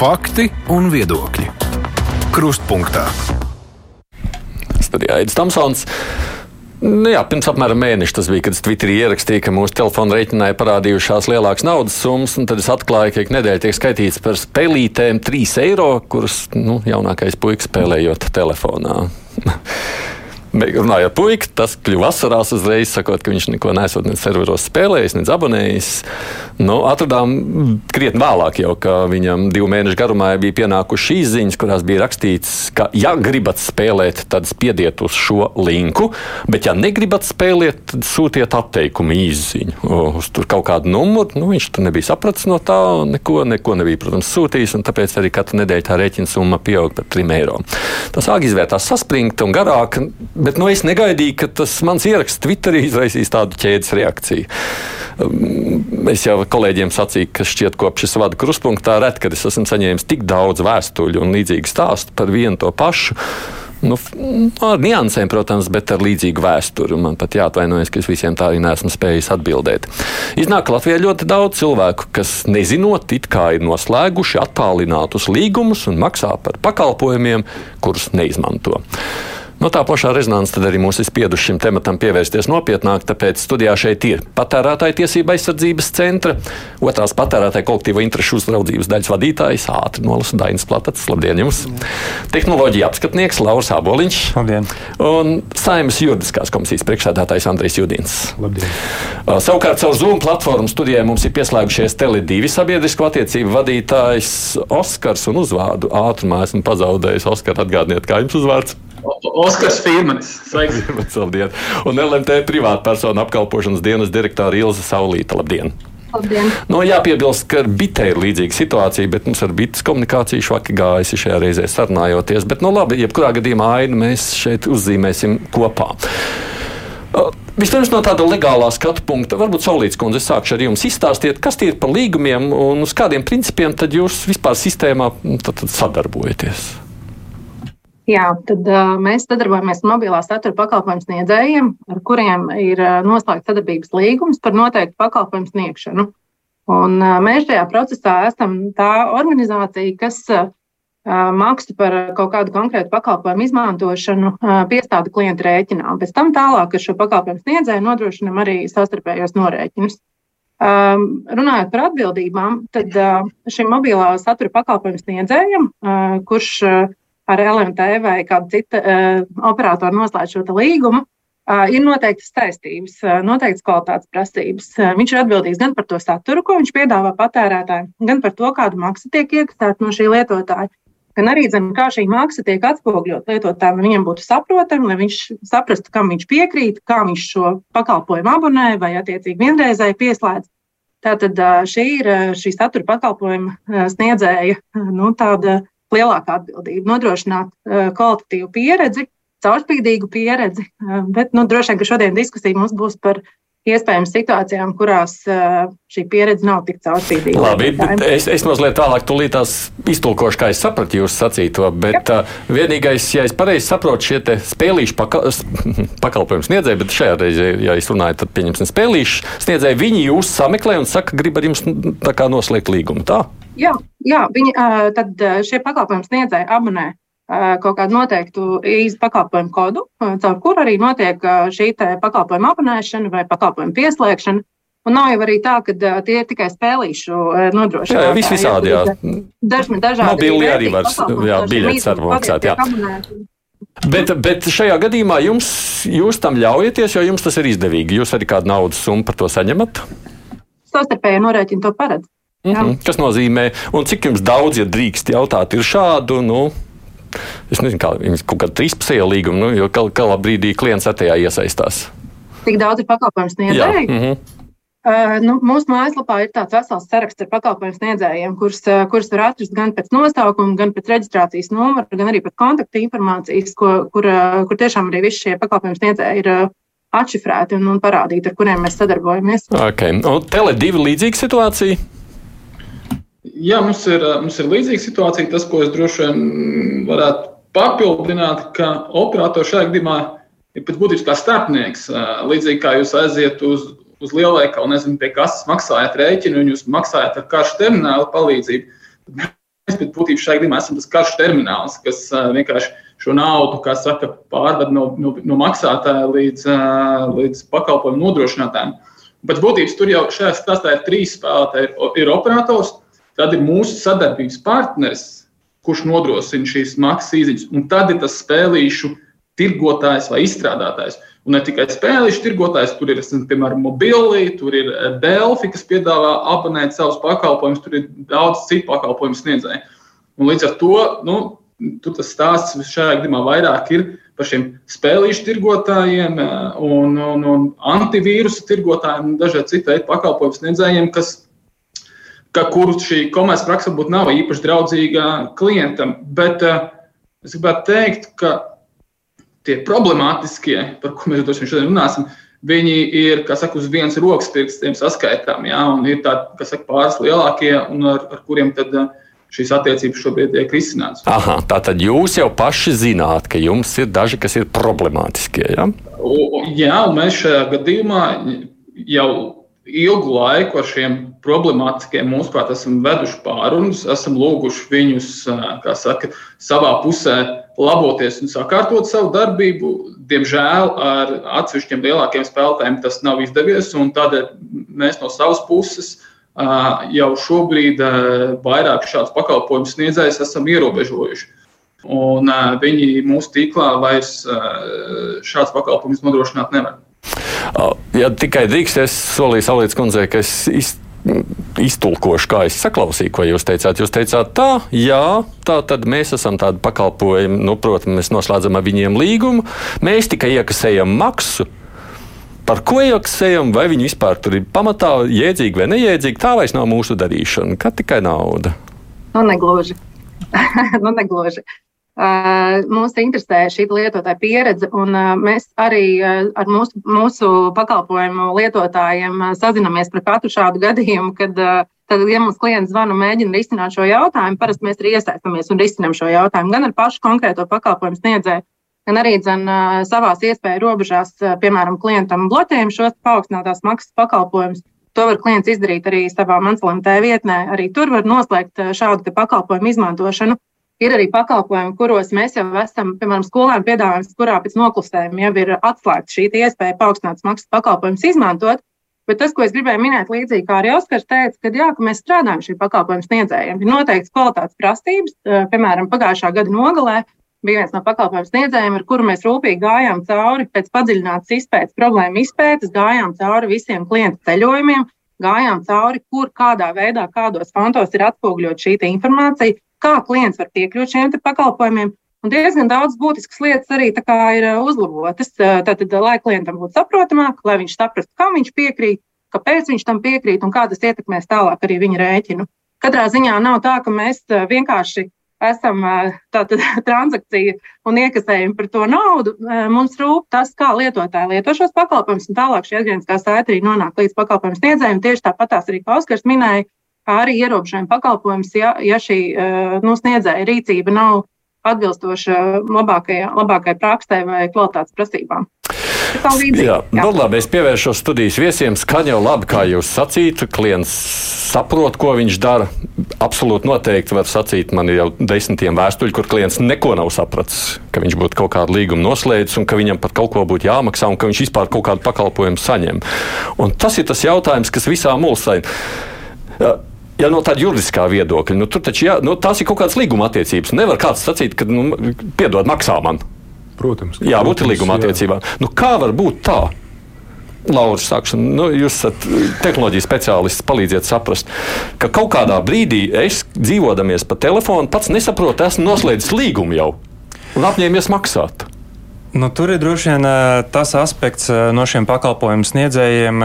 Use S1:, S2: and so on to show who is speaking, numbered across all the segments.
S1: Fakti un viedokļi. Krustpunktā.
S2: Studijā Aits Tamsons. Nu, jā, pirms apmēram mēneša tas bija, kad es Twitterī ierakstīju, ka mūsu telefona reiķinā ir parādījušās lielākas naudas summas, un tad es atklāju, ka ik nedēļa tiek skaitīts par spēlītēm 3 eiro, kuras nu, jaunākais puisis spēlējot telefonā. Runājot puika, tas kļuva vasarās uzreiz, sakot, ka viņš neko nesot ne serveros spēlējis, ne abonējis. Nu, atradām krietni vēlāk, jau ka viņam divu mēnešu garumā bija pienākušas šīs ziņas, kurās bija rakstīts, ka, ja gribat spēlēt, tad spiediet uz šo linku, bet, ja negribat spēlēt, tad sūtiet atteikumu īziņu uz kaut kādu numuru. Nu, viņš tur nebija sapratis no tā, neko, neko nebija, protams, sūtījis, un tāpēc arī katru nedēļu tā rēķina summa pieaug par 3 eiro. Tas āgi izvērtās saspringti un garāk Bet nu, es negaidīju, ka tas mans ieraksts Twitterī izraisīs tādu ķēdes reakciju. Um, es jau kolēģiem sacīju, ka šķiet, kopš es vadu kruspunktā, reti, kad es esmu saņēmis tik daudz vēstuļu un līdzīgu stāstu par vienu to pašu. Nu, ar niansēm, protams, bet ar līdzīgu vēsturi. Man pat jāatvainojas, ka es visiem tā arī neesmu spējis atbildēt. Iznāk, ka Latvijā ļoti daudz cilvēku, kas nezinot, it kā ir noslēguši attālinātus līgumus un maksā par pakalpojumiem, kurus neizmanto. No tā pašā rezonanses tad arī mums ir spieduši šim tematam pievērsties nopietnāk, tāpēc studijā šeit ir patērētāja tiesība aizsardzības centra, otrās patērētāja kolektīva interešu uzraudzības daļas vadītājs, ātri nolasu Dainis Platats. Labdien jums! Tehnoloģija apskatnieks Lauris Aboliņš.
S3: Labdien!
S2: Un Saimas juridiskās komisijas priekšsēdētājs Andrejs Judins.
S3: Labdien!
S2: Savukārt caur Zoom platformu studijai mums ir pieslēgušies Tele2 sabiedrisko attiecību vadītājs Oskars un uzvārdu ātrumā esmu pazaudējis. Oskar, atgādniet, kā jums uzvārds?
S4: Oskars Firmanis. Sveiks!
S2: Labdien! Un LMT privātpersonu apkalpošanas dienas direktora Ilza Saulīta. Labdien!
S5: Labdien.
S2: Nu, jāpiebilst, ka ar bitē ir līdzīga situācija, bet mums ar bites komunikāciju švaki gājusi šajā reizē sarunājoties. Bet, nu, labi, jebkurā gadījumā ainu mēs šeit uzzīmēsim kopā. Vispirms no tāda legālā skatu punkta, varbūt Saulīts kundze, sākšu ar jums izstāstiet, kas tie ir par līgumiem un uz kādiem principiem tad jūs vispār sistēmā tad, tad sadarbojaties.
S5: Jā, tad uh, mēs sadarbojamies ar mobilā satura pakalpojumu sniedzējiem, ar kuriem ir uh, noslēgts sadarbības līgums par noteiktu pakalpojumu sniegšanu. Un, uh, mēs šajā procesā esam tā organizācija, kas uh, maksu par kaut kādu konkrētu pakalpojumu izmantošanu piestāda klienta rēķinā. Pēc tam tālāk ar šo pakalpojumu sniedzēju nodrošinam arī savstarpējos norēķinus. Um, runājot par atbildībām, tad uh, šim mobilā satura pakalpojumu sniedzējam, uh, kurš uh, ar LMT vai kādu citu uh, operatoru noslēdz šo līgumu, uh, ir noteiktas saistības, uh, noteiktas kvalitātes prasības. Uh, viņš ir atbildīgs gan par to saturu, ko viņš piedāvā patērētājiem, gan par to, kādu maksu tiek iekasēta no šī lietotāja. Gan arī zin, kā šī maksa tiek atspoguļot lietotājiem, lai viņam būtu saprotama, lai viņš saprastu, kam viņš piekrīt, kā viņš šo pakalpojumu abonē vai attiecīgi vienreizēji pieslēdz. Tātad šī ir šī satura pakalpojuma sniedzēja nu, tāda lielāka atbildība, nodrošināt uh, kvalitatīvu pieredzi, caurspīdīgu pieredzi. Uh, bet nu, droši vien, ka šodien diskusija mums būs par iespējams situācijām, kurās uh, šī pieredze nav tik caurspīdīga.
S2: Labi, es, es mazliet tālāk tulītās iztulkošu, kā es sapratu jūsu sacīto, bet Jā. uh, vienīgais, ja es pareizi saprotu, šie spēlīšu paka pakalpojumu sniedzēji, bet šajā reizē, ja es runāju, tad pieņemsim spēlīšu sniedzēji, viņi jūs sameklē un saka, grib ar jums tā kā noslēgt līgumu, tā?
S5: Jā, jā viņi, tad šie pakalpojumu sniedzēji abonē kaut kādu noteiktu īstu pakalpojumu kodu, caur kuru arī notiek šī pakalpojuma abonēšana vai pakalpojuma pieslēgšana. Un nav jau arī tā, ka tie ir tikai spēlīšu nodrošināti.
S2: Jā, viss visādi. Jā.
S5: Dažni dažādi.
S2: Mobili arī var, jā, biļetes var maksāt, jā. Bet, bet šajā gadījumā jums, jūs tam ļaujaties, jo jums tas ir izdevīgi. Jūs arī kādu naudas summu par to saņemat?
S5: Savstarpēji norēķini to paredz.
S2: -hmm. Kas nozīmē, un cik jums daudz, ja drīkst jautāt, ir šādu? Nu, es nezinu, kā viņas kaut kāda trīspusēja līguma, nu, jo kādā brīdī klients ar tajā iesaistās.
S5: Cik daudz ir pakalpojumu sniedzēju?
S2: Mm -hmm.
S5: Uh, nu, mūsu mājaslapā ir tāds vesels saraksts ar pakalpojumu sniedzējiem, kurus, uh, kurus var atrast gan pēc nosaukuma, gan pēc reģistrācijas numura, gan arī pēc kontaktu informācijas, ko, kur, uh, kur tiešām arī visi šie pakalpojumu sniedzēji ir uh, atšifrēti un, un parādīti, ar kuriem mēs sadarbojamies.
S2: Okay. Un tele divi līdzīga situācija?
S4: Jā, mums ir, mums ir līdzīga situācija. Tas, ko es droši vien varētu papildināt, ka operators šajā gadījumā ir pēc būtības kā starpnieks. Līdzīgi kā jūs aiziet uz, uz lielveikalu, nezinu, pie kas maksājat rēķinu, un jūs maksājat ar karšu terminālu palīdzību. bet būtībā šajā gadījumā esam tas karš termināls, kas vienkārši šo naudu, kā saka, pārved no, no, no maksātāja līdz, līdz pakalpojumu nodrošinātājiem. Pēc būtības tur jau šajā stāstā ir trīs spēlētāji. Ir, ir operators, tad ir mūsu sadarbības partneris, kurš nodrošina šīs maksas izziņas, un tad ir tas spēlīšu tirgotājs vai izstrādātājs. Un ne tikai spēlīšu tirgotājs, tur ir piemēram mobili, tur ir eh, Delfi, kas piedāvā abonēt savus pakalpojumus, tur ir daudz citu pakalpojumu sniedzēju. Un līdz ar to nu, tas stāsts šajā gadījumā vairāk ir par šiem spēlīšu tirgotājiem eh, un, un, un antivīrusu tirgotājiem un dažādiem citiem pakalpojumu sniedzējiem, kas, ka, kurus šī komercpraksa varbūt nav īpaši draudzīga klientam. Bet uh, es gribētu teikt, ka tie problemātiskie, par ko mēs droši vien šodien runāsim, viņi ir, saka, uz vienas rokas pirkstiem saskaitām. Un ir tādi, kas saka, pāris lielākie, un ar, ar kuriem tad eh, šīs attiecības šobrīd tiek risinātas.
S2: Aha, tā tad jūs jau paši zināt, ka jums ir daži, kas ir problemātiskie. Ja?
S4: O, jā, un mēs šajā gadījumā jau ilgu laiku ar šiem problemātiskiem mūsuprāt esam veduši pārunas, esam lūguši viņus, saka, savā pusē laboties un sakārtot savu darbību. Diemžēl ar atsevišķiem lielākiem spēlētājiem tas nav izdevies, un tādēļ mēs no savas puses jau šobrīd vairāk šādus pakalpojumus sniedzējus esam ierobežojuši. Un viņi mūsu tīklā vairs šādus pakalpojumus nodrošināt nevar.
S2: Ja tikai drīkst, es solīju Salīdz kundzei, ka es izteikšu iztulkošu, kā es saklausīju, ko jūs teicāt. Jūs teicāt, tā, jā, tā tad mēs esam tādi pakalpojumi, nu, protams, mēs noslēdzam ar viņiem līgumu, mēs tikai iekasējam maksu. Par ko iekasējam, vai viņi vispār tur ir pamatā jēdzīgi vai neiedzīgi, tā vairs nav mūsu darīšana, kā tikai nauda.
S5: Nu, negluži. nu, negluži. Uh, mūs interesē šī lietotāja pieredze, un uh, mēs arī uh, ar mūsu, mūsu pakalpojumu lietotājiem sazinamies par katru šādu gadījumu, kad, tad, ja mums klients zvana un mēģina risināt šo jautājumu, parasti mēs arī iesaistamies un risinām šo jautājumu gan ar pašu konkrēto pakalpojumu sniedzēju, gan arī dzen, savās iespēju robežās, piemēram, klientam bloķējumu šos paaugstinātās maksas pakalpojumus. To var klients izdarīt arī savā Manslēmtē vietnē. Arī tur var noslēgt šādu pakalpojumu izmantošanu. Ir arī pakalpojumi, kuros mēs jau esam, piemēram, skolēnu piedāvājums, kurā pēc noklusējuma jau ir atslēgta šī iespēja paaugstināts maksas pakalpojumus izmantot. Bet tas, ko es gribēju minēt, līdzīgi kā arī Oskars teica, ka, jā, ka mēs strādājam šī pakalpojuma sniedzējiem. Ir noteikts kvalitātes prasības, piemēram, pagājušā gada nogalē bija viens no pakalpojumu sniedzējiem, ar kuru mēs rūpīgi gājām cauri pēc padziļinātas izpētes, problēmu izpētes, gājām cauri visiem klientu ceļojumiem, gājām cauri, kur kādā veidā, kādos fontos ir atspoguļot šī informācija, kā klients var piekļūt šiem pakalpojumiem. Un diezgan daudz būtiskas lietas arī ir uzlabotas. Tātad, lai klientam būtu saprotamāk, lai viņš saprastu, kam viņš piekrīt, kāpēc viņš tam piekrīt un kā tas ietekmēs tālāk arī viņa rēķinu. Katrā ziņā nav tā, ka mēs vienkārši esam tātad transakcija un iekasējam par to naudu. Mums rūp tas, kā lietotāji lieto šos pakalpojumus, un tālāk šī atgriezniskā saite arī nonāk līdz pakalpojumu sniedzējiem. Tieši tāpat arī Oskars minēja, arī ierobežojuma pakalpojums, ja, ja šī eh, nu, sniedzēja rīcība nav atbilstoša labākajai, labākajai praksē vai kvalitātes prasībām.
S2: Jā, jā. Nu, labi, es pievēršos studijas viesiem. Skan jau labi, kā jūs sacītu. Klients saprot, ko viņš dara. Absolūti noteikti var sacīt, man ir jau desmitiem vēstuļu, kur klients neko nav sapratis, ka viņš būtu kaut kādu līgumu noslēdzis un ka viņam pat kaut ko būtu jāmaksā un ka viņš vispār kaut kādu pakalpojumu saņem. Un tas ir tas jautājums, kas visā mulsai ja no tāda juridiskā viedokļa, nu, tur taču jā, nu, tās ir kaut kādas līguma attiecības. Nevar kāds sacīt, ka, nu, piedod, maksā man.
S3: Protams.
S2: Jā, būt līguma attiecībā. Nu, kā var būt tā? Lauris, sākšu, nu, jūs esat tehnoloģijas speciālists, palīdziet saprast, ka kaut kādā brīdī es dzīvodamies pa telefonu, pats nesaprotu, esmu noslēdzis līgumu jau un apņēmies maksāt.
S3: Nu, tur ir droši vien tas aspekts no šiem pakalpojumu sniedzējiem,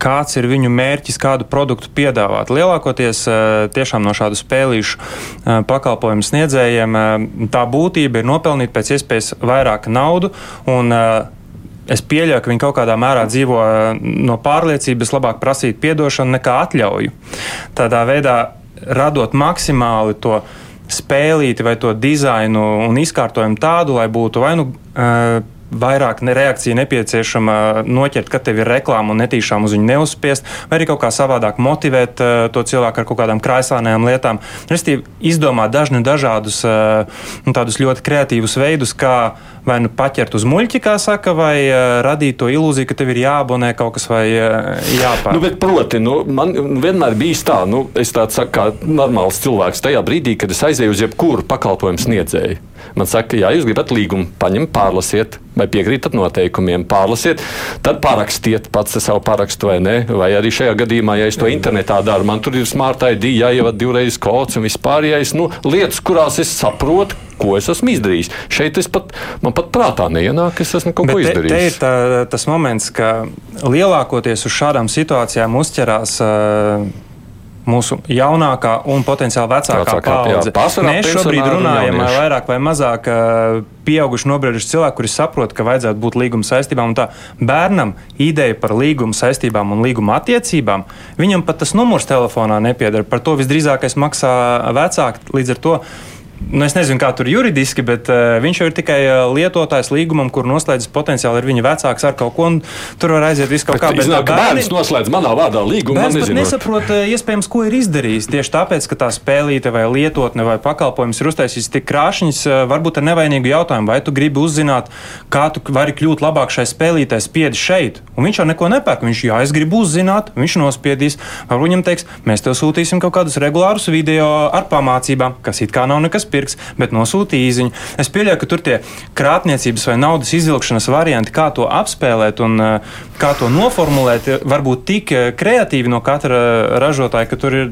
S3: kāds ir viņu mērķis, kādu produktu piedāvāt. Lielākoties tiešām no šādu spēlīšu pakalpojumu sniedzējiem tā būtība ir nopelnīt pēc iespējas vairāk naudu. Un, Es pieļauju, ka viņi kaut kādā mērā dzīvo no pārliecības, labāk prasīt atdošanu nekā atļauju. Tādā veidā radot maksimāli to spēlīti vai to dizainu un izkārtojumu tādu, lai būtu vai nu vairāk ne reakcija nepieciešama noķert, ka tev ir reklāma un netīšām uz viņu neuzspiest, vai arī kaut kā savādāk motivēt uh, to cilvēku ar kaut kādām kraislānām lietām. Restīvi, izdomāt dažnu dažādus uh, nu, tādus ļoti kreatīvus veidus, kā vai nu paķert uz muļķi, kā saka, vai uh, radīt to ilūziju, ka tev ir jāabonē kaut kas vai uh, jāpārāk.
S2: Nu, bet, proti, nu, man vienmēr bijis tā, nu, es tāds saku, kā normāls cilvēks tajā brīdī, kad es aizēju uz jebkuru pakalpojumu sniedzēju. Man saka, ja jūs gribat līgumu, paņemt, pārlasiet, vai piekrītat noteikumiem, pārlasiet, tad parakstiet pats savu parakstu vai nē. Vai arī šajā gadījumā, ja es to internetā daru, man tur ir smart ID, jāievada divreiz kods un vispārējais nu, lietas, kurās es saprotu, ko es esmu izdarījis. Šeit es pat, man pat prātā neienāk, ka es esmu kaut Bet ko izdarījis.
S3: Te, te ir tā, tas moments, ka lielākoties uz šādām situācijām uzķerās. Uh, mūsu jaunākā un potenciāli vecākā, paudze. Mēs šobrīd runājam jaunieši. vairāk vai mazāk pieauguši, nobrieduši cilvēki, kuri saprot, ka vajadzētu būt līguma saistībām. Tā bērnam ideja par līguma saistībām un līguma attiecībām, viņam pat tas numurs telefonā nepieder. Par to visdrīzākais maksā vecāki. Līdz ar to Nu, es nezinu, kā tur juridiski, bet uh, viņš jau ir tikai uh, lietotājs līgumam, kur noslēdzis potenciāli ir viņa vecāks ar kaut ko, tur var aiziet viss kaut
S2: kā. Bet, iznāk, bērni, bērns noslēdz manā vārdā līgumu.
S3: Bērns pat nesaprot, uh, iespējams, ko ir izdarījis. Tieši tāpēc, ka tā spēlīte vai lietotne vai pakalpojums ir uztaisījis tik krāšņs, uh, varbūt ar nevainīgu jautājumu, vai tu gribi uzzināt, kā tu vari kļūt labāk šai spēlītē, spiedi šeit. Un viņš jau neko nepērk. Viņš, jā, es gribu uzzināt, viņš nospiedīs. Varbūt viņam teiks, mēs tev sūtīsim kaut kādus regulārus video ar pamācībām, kas it kā nav nekas pirks, bet nosūta īziņu. Es pieļauju, ka tur tie krāpniecības vai naudas izvilkšanas varianti, kā to apspēlēt un eh, kā to noformulēt, varbūt tik eh, kreatīvi no katra ražotāja, ka tur ir,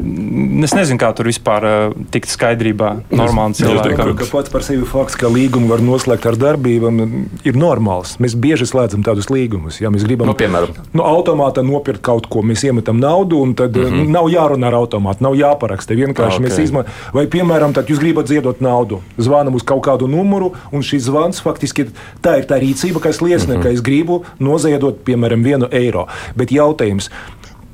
S3: es nezinu, kā tur vispār eh, tikt skaidrībā normāli cilvēkam.
S6: Ka pats par sevi fakts, ka līgumu var noslēgt ar darbībām, ir normāls. Mēs bieži slēdzam tādus līgumus. Ja mēs gribam,
S2: nu, piemēram,
S6: no automāta nopirkt kaut ko, mēs iemetam naudu, un tad mm -hmm. nav jārunā ar automātu, nav jāparaksta. Vienkārši okay. mēs izmantojam, vai, piemēram, tad jūs gribat ziedot naudu, zvanam uz kaut kādu numuru, un šis zvans faktiski tā ir tā rīcība, kas liecina, mm -hmm. ka es gribu noziedot, piemēram, vienu eiro. Bet jautājums,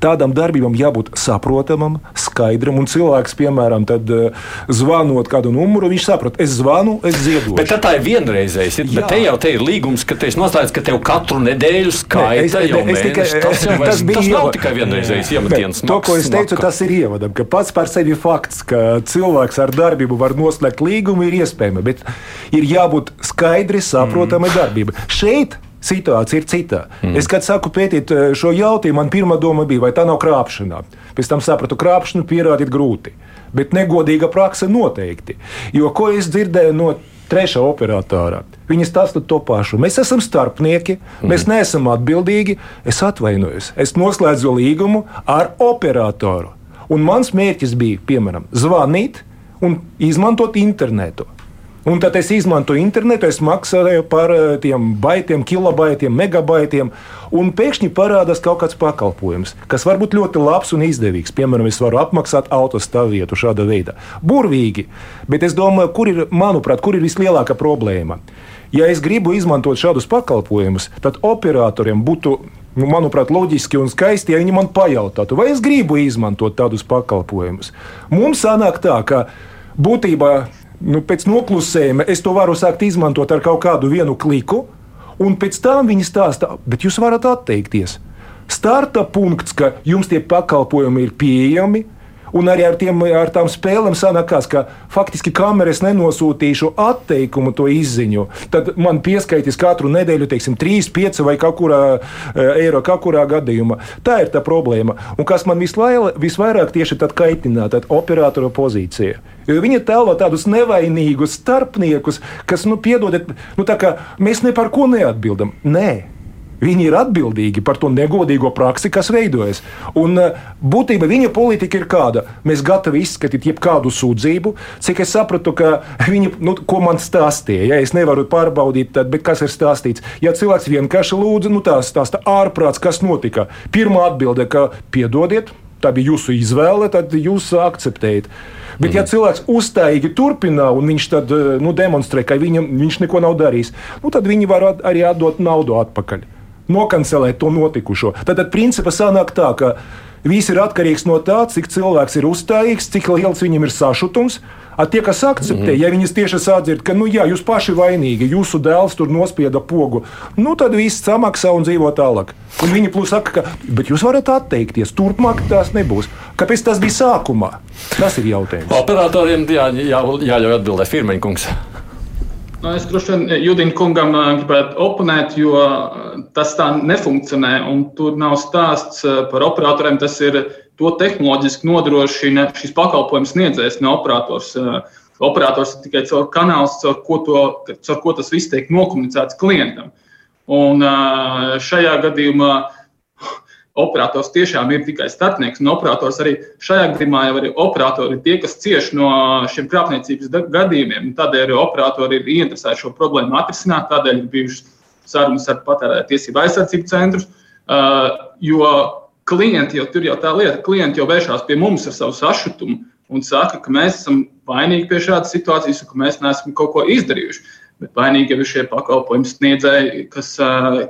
S6: tādam darbībam jābūt saprotamam, skaidram. Un cilvēks, piemēram, tad, uh, zvanot kādu numuru, viņš saprot, es zvanu, es ziedoju.
S2: Bet tā ir vienreizējs. Ir, bet te jau te ir līgums, ka te ir noslēgts, ka tev katru nedēļu skaita jau es, tikai, tas, jau tas, tas nav tikai vienreizējs iemetiens.
S6: To, ko es teicu, tas ir ievadam, ka pats par sevi fakts, ka cilvēks ar darbību var noslēgt līgumu, ir iespējams, bet ir jābūt skaidri saprotamai mm. darbībai. Šeit situācija ir cita. Mm. Es, kad saku pētīt eh, šo jautājumu, man pirmā doma bija, vai tā nav krāpšana. Pēc tam sapratu, krāpšanu pierādīt grūti, bet negodīga praksa noteikti. Jo ko es dzirdēju no trešā operatora. Viņi stāsta to pašu. Mēs esam starpnieki, mm. mēs neesam atbildīgi. Es atvainojos. Es noslēdzu līgumu ar operatoru. Un mans mērķis bija, piemēram, zvanīt un izmantot internetu. Un tad es izmantoju internetu, es maksāju par eh, tiem baitiem, kilobaitiem, megabaitiem, un pēkšņi parādās kaut kāds pakalpojums, kas var būt ļoti labs un izdevīgs. Piemēram, es varu apmaksāt autostāvvietu šāda veida. Burvīgi, bet es domāju, kur ir, manuprāt, kur ir vislielākā problēma. Ja es gribu izmantot šādus pakalpojumus, tad operatoriem būtu nu, manuprāt, loģiski un skaisti, ja viņi man pajautātu, vai es gribu izmantot tādus pakalpojumus. Mums sanāk tā, ka būtībā nu, pēc noklusējuma es to varu sākt izmantot ar kaut kādu vienu kliku, un pēc tam viņi stāsta, bet jūs varat atteikties. Starta punkts, ka jums tie pakalpojumi ir pieejami, Un arī ar, tiem, ar tām spēlēm sanākās, ka faktiski kameras nenosūtīšu atteikumu to izziņu. Tad man pieskaitīs katru nedēļu, teiksim, 3, 5 vai kurā eiro, kaut kurā gadījumā. Tā ir tā problēma. Un kas man vislaila, visvairāk tieši tad kaitina, tad operatora pozīcija. Jo viņi tēlo tādus nevainīgus starpniekus, kas, nu, piedodiet, nu, mēs ne par ko neatbildam. Nē. Viņi ir atbildīgi par to negodīgo praksi, kas veidojas. Un eh, būtībā viņa politika ir kāda. Mēs gatavi izskatīt jebkādu sūdzību, cik es sapratu, ka viņi, nu, ko man stāstīja, ja es nevaru pārbaudīt, tad, bet kas ir stāstīts. Ja cilvēks vienkārši lūdza, nu tā stāsta ārprāts, kas notika. Pirmā atbilde, ka piedodiet, tā bija jūsu izvēle, tad jūs akceptējat. Bet, mm. ja mhm. cilvēks uzstājīgi turpina, un viņš tad nu, demonstrē, ka viņam, viņš neko nav darījis, nu, tad viņi var arī atdot naudu atpakaļ. nokancelēt to notikušo. Tad, tad principā sanāk tā, ka viss ir atkarīgs no tā, cik cilvēks ir uzstājīgs, cik liels viņam ir sašutums. A tie, kas akceptē, mm ja viņas tieši sadzird, ka, nu, jā, jūs paši vainīgi, jūsu dēls tur nospieda pogu, nu, tad viss samaksā un dzīvo tālāk. Un viņi plus saka, ka, bet jūs varat atteikties, turpmāk tās nebūs. Kāpēc tas bija sākumā? Tas ir jautājums.
S2: Operatoriem jā, jā, jāļauj atbildēt, Firmeņkungs.
S4: Nu, es droši vien Judina kungam gribētu oponēt, jo tas tā nefunkcionē. Tur nav stāsts par operatoriem. Tas ir to tehnoloģiski nodrošina šis pakalpojums sniedzējs, ne operators. Operators ir tikai caur kanāls, caur ko, to, caur ko tas viss tiek nokomunicēts klientam. Un šajā gadījumā operators tiešām ir tikai starpnieks, un operators arī šajā gadījumā jau arī operatori ir tie, kas cieš no šiem krāpniecības gadījumiem. Tādēļ arī operatori ir ieinteresēti šo problēmu atrisināt, tādēļ ir bijušas sarunas ar patērētāju tiesību aizsardzību centrus, jo klienti jau tur jau tā lieta, klienti jau vēršās pie mums ar savu sašutumu un saka, ka mēs esam vainīgi pie šādas situācijas un ka mēs neesam kaut ko izdarījuši bet vainīgi ir šie pakalpojumu sniedzēji, kas,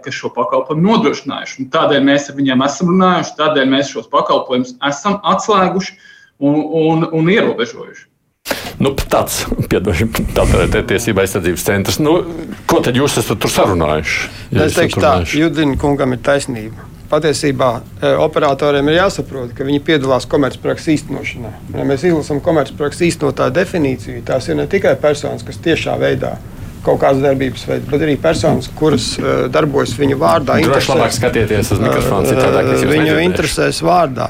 S4: kas šo pakalpojumu nodrošinājuši. Un tādēļ mēs ar viņiem esam runājuši, tādēļ mēs šos pakalpojumus esam atslēguši un, un, un ierobežojuši.
S2: Nu, tāds ir tiesība aizsardzības centrs. Nu, ko tad jūs esat tur sarunājuši?
S7: Ja es teikšu, tā Judina kungam ir taisnība. Patiesībā operatoriem ir jāsaprot, ka viņi piedalās komercprakses īstenošanā. Ja mēs izlasām komercprakses īstenotāju definīciju, tās ir ne tikai personas, kas tiešā veidā kaut kādas darbības veids, bet arī personas, kuras uh, darbojas viņu vārdā.
S2: Droši labāk skatieties uz mikrofonu, citādāk
S7: uh, viņu interesēs vārdā.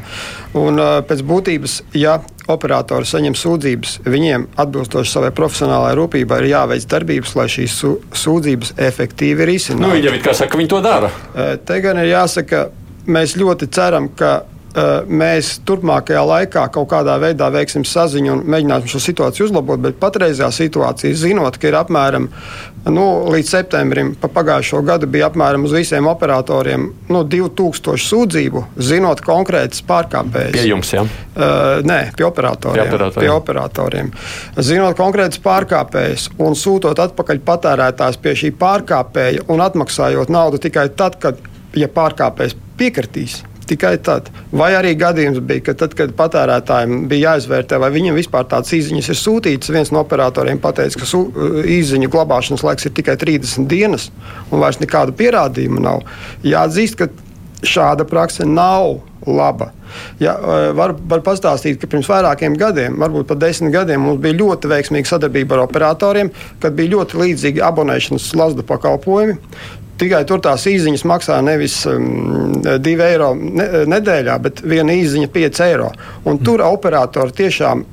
S7: Un uh, pēc būtības, ja operatori saņem sūdzības, viņiem atbilstoši savai profesionālajai rūpībai ir jāveic darbības, lai šīs sūdzības efektīvi risinātu.
S2: Nu, viņi jau ir kā saka, viņi to dara.
S7: Te gan ir jāsaka, mēs ļoti ceram, ka Eh, mēs turpmākajā laikā kaut kādā veidā veiksim saziņu un mēģināsim šo situāciju uzlabot. Bet patreizajā situācijā, zinot, ka ir apmēram nu, līdz septembrim, pa pagājušo gadu bija apmēram uz visiem operatoriem nu, 2000 sūdzību, zinot konkrētas pārkāpējas.
S2: Pie jums, jā?
S7: Uh, nē, pie operatoriem. Pie operatoriem. Pie operatoriem. Zinot konkrētas pārkāpējas un sūtot atpakaļ patērētājs pie šī pārkāpēja un atmaksājot naudu tikai tad, kad ja pārkāpējs piekritīs Tikai tad. Vai arī gadījums bija, ka tad, kad patērētājiem bija jāizvērtē, vai viņam vispār tādas īsiņas ir sūtītas, viens no operatoriem pateica, ka īsiņu glabāšanas laiks ir tikai 30 dienas un vairs nekādu pierādījumu nav. Jāatzīst, ka šāda praksa nav laba. Ja, var, var pastāstīt, ka pirms vairākiem gadiem, varbūt pat desmit gadiem, mums bija ļoti veiksmīga sadarbība ar operatoriem, kad bija ļoti līdzīgi abonēšanas slazdu pakalpojumi. Tikai tur tās īsiņas maksā nevis um, 2 eiro ne, nedēļā, bet viena īsiņa 5 eiro. Un tur mm. operatori tiešām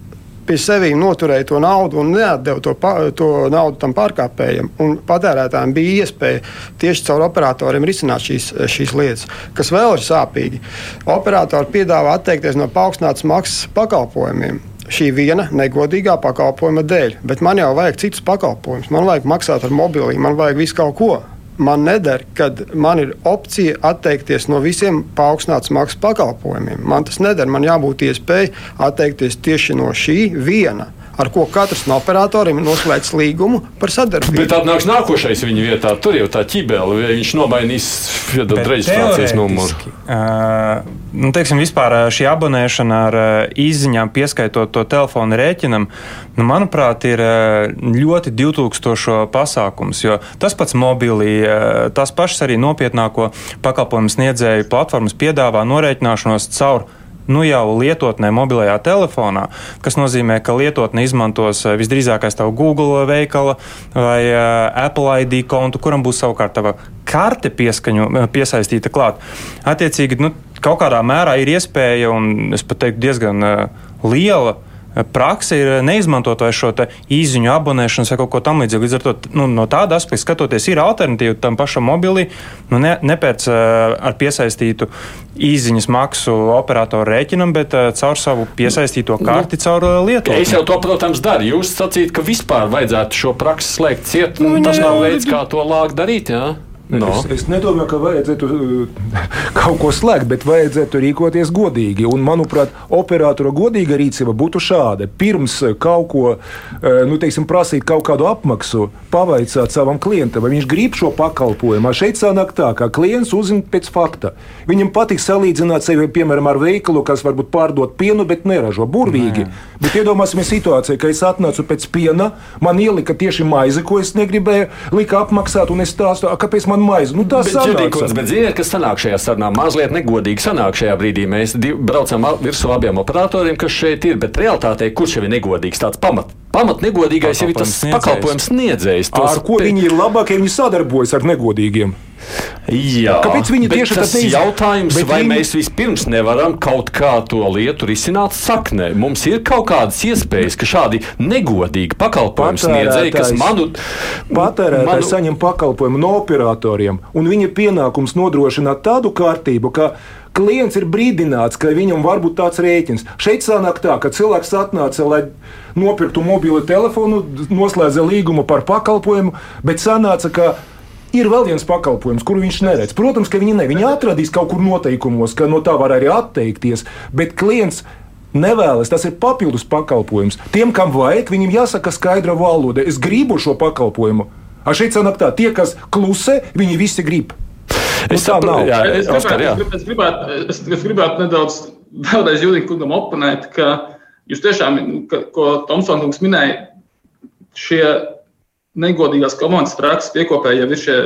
S7: pie sevis noturēja to naudu un neatdeva to, to naudu tam pārkāpējam. Patērētājiem bija iespēja tieši caur operatoriem risināt šīs, šīs lietas, kas vēl ir sāpīgi. Operatori piedāvā atteikties no paaugstinātas maksas pakalpojumiem šī viena negodīgā pakalpojuma dēļ. Bet man jau vajag citus pakalpojumus. Man vajag maksāt ar mobilī, man vajag visu kaut ko man neder, kad man ir opcija atteikties no visiem paaugstināts maksas pakalpojumiem. Man tas neder, man jābūt iespēja atteikties tieši no šī viena ar ko katrs no operatoriem ir noslēdzis līgumu par sadarbību.
S2: Bet tad nāks nākošais viņa vietā. Tur jau tā ķibele, vai viņš nomainīs reģistrācijas numuru.
S3: Uh, nu, teiksim, vispār šī abonēšana ar uh, izziņām, pieskaitot to telefonu rēķinam, nu, manuprāt, ir uh, ļoti 2000 pasākums. Jo tas pats mobilī, tas pašs arī nopietnāko pakalpojumu sniedzēju platformas piedāvā norēķināšanos caur nu jau lietotnē, mobilajā telefonā, kas nozīmē, ka lietotne izmantos eh, visdrīzākais tavu Google veikala vai uh, Apple ID kontu, kuram būs savukārt tava karte pieskaņu, eh, piesaistīta klāt. Attiecīgi, nu, kaut kādā mērā ir iespēja, un es pat teiktu, diezgan liela praksa ir neizmantot vairs šo īziņu abonēšanu vai kaut ko tamlīdzīgu. Līdz ar to nu, no tāda aspekta skatoties, ir alternatīva tam pašam mobilī, nu, ne, nepēc ar piesaistītu īziņas maksu operatoru rēķinam, bet caur savu piesaistīto nu, karti, nu, caur lietotni.
S2: Es jau to, protams, daru. Jūs sacīt, ka vispār vajadzētu šo praksi slēgt ciet, nu, tas nav veids, kā to lāk darīt. Jā?
S6: No. Es, es nedomāju, ka vajadzētu uh, kaut ko slēgt, bet vajadzētu rīkoties godīgi. Un, manuprāt, operatora godīga rīcība būtu šāda. Pirms kaut ko, uh, nu, teiksim, prasīt kaut kādu apmaksu, pavaicāt savam klientam, vai viņš grib šo pakalpojumu. Šeit sanāk tā, ka klients uzzina pēc fakta. Viņam patīk salīdzināt sevi, piemēram, ar veikalu, kas varbūt pārdod pienu, bet neražo burvīgi. Nē. Bet iedomāsimies situāciju, ka es atnācu pēc piena, man ielika tieši maizi, ko es negribēju, lika apmaksāt, un es stāstu, kāpēc man maize. Nu, tas
S2: ir grūti. Bet ziniet, kas sanāk šajā sarunā? Mazliet negodīgi sanāk šajā brīdī. Mēs braucam virsū abiem operatoriem, kas šeit ir, bet realtātē kurš jau ir negodīgs? Tāds pamat, pamat negodīgais jau ir tas pakalpojums sniedzējs.
S6: Ar ko viņi ir labākie, viņi sadarbojas ar negodīgiem?
S2: Jā,
S6: Kāpēc viņi tieši
S2: tas ir jautājums, vai viņi... mēs vispirms nevaram kaut kā to lietu risināt saknē? Mums ir kaut kādas iespējas, ka šādi negodīgi pakalpojumu sniedzēji, kas manu
S6: patērētāji manu... saņem pakalpojumu no operatoriem, un viņa pienākums nodrošināt tādu kārtību, ka klients ir brīdināts, ka viņam var būt tāds rēķins. Šeit sanāk tā, ka cilvēks atnāca, lai nopirktu mobilo telefonu, noslēdza līgumu par pakalpojumu, bet sanāca, ka Ir vēl viens pakalpojums, kuru viņš neredz. Protams, ka viņi ne. Viņi atradīs kaut kur noteikumos, ka no tā var arī atteikties, bet klients nevēlas. Tas ir papildus pakalpojums. Tiem, kam vajag, viņiem jāsaka skaidra valoda. Es gribu šo pakalpojumu. A šeit sanāk tā, tie, kas klusē, viņi visi grib.
S2: Nu, es saprotu, jā,
S4: es, Oskar, jā. Es, gribētu, es, es gribētu nedaudz vēlreiz Jūlijam kungam oponēt, ka jūs tiešām, ka, ko Tomsons minēja, šie negodīgās komandas prakses piekopēji jau ir šie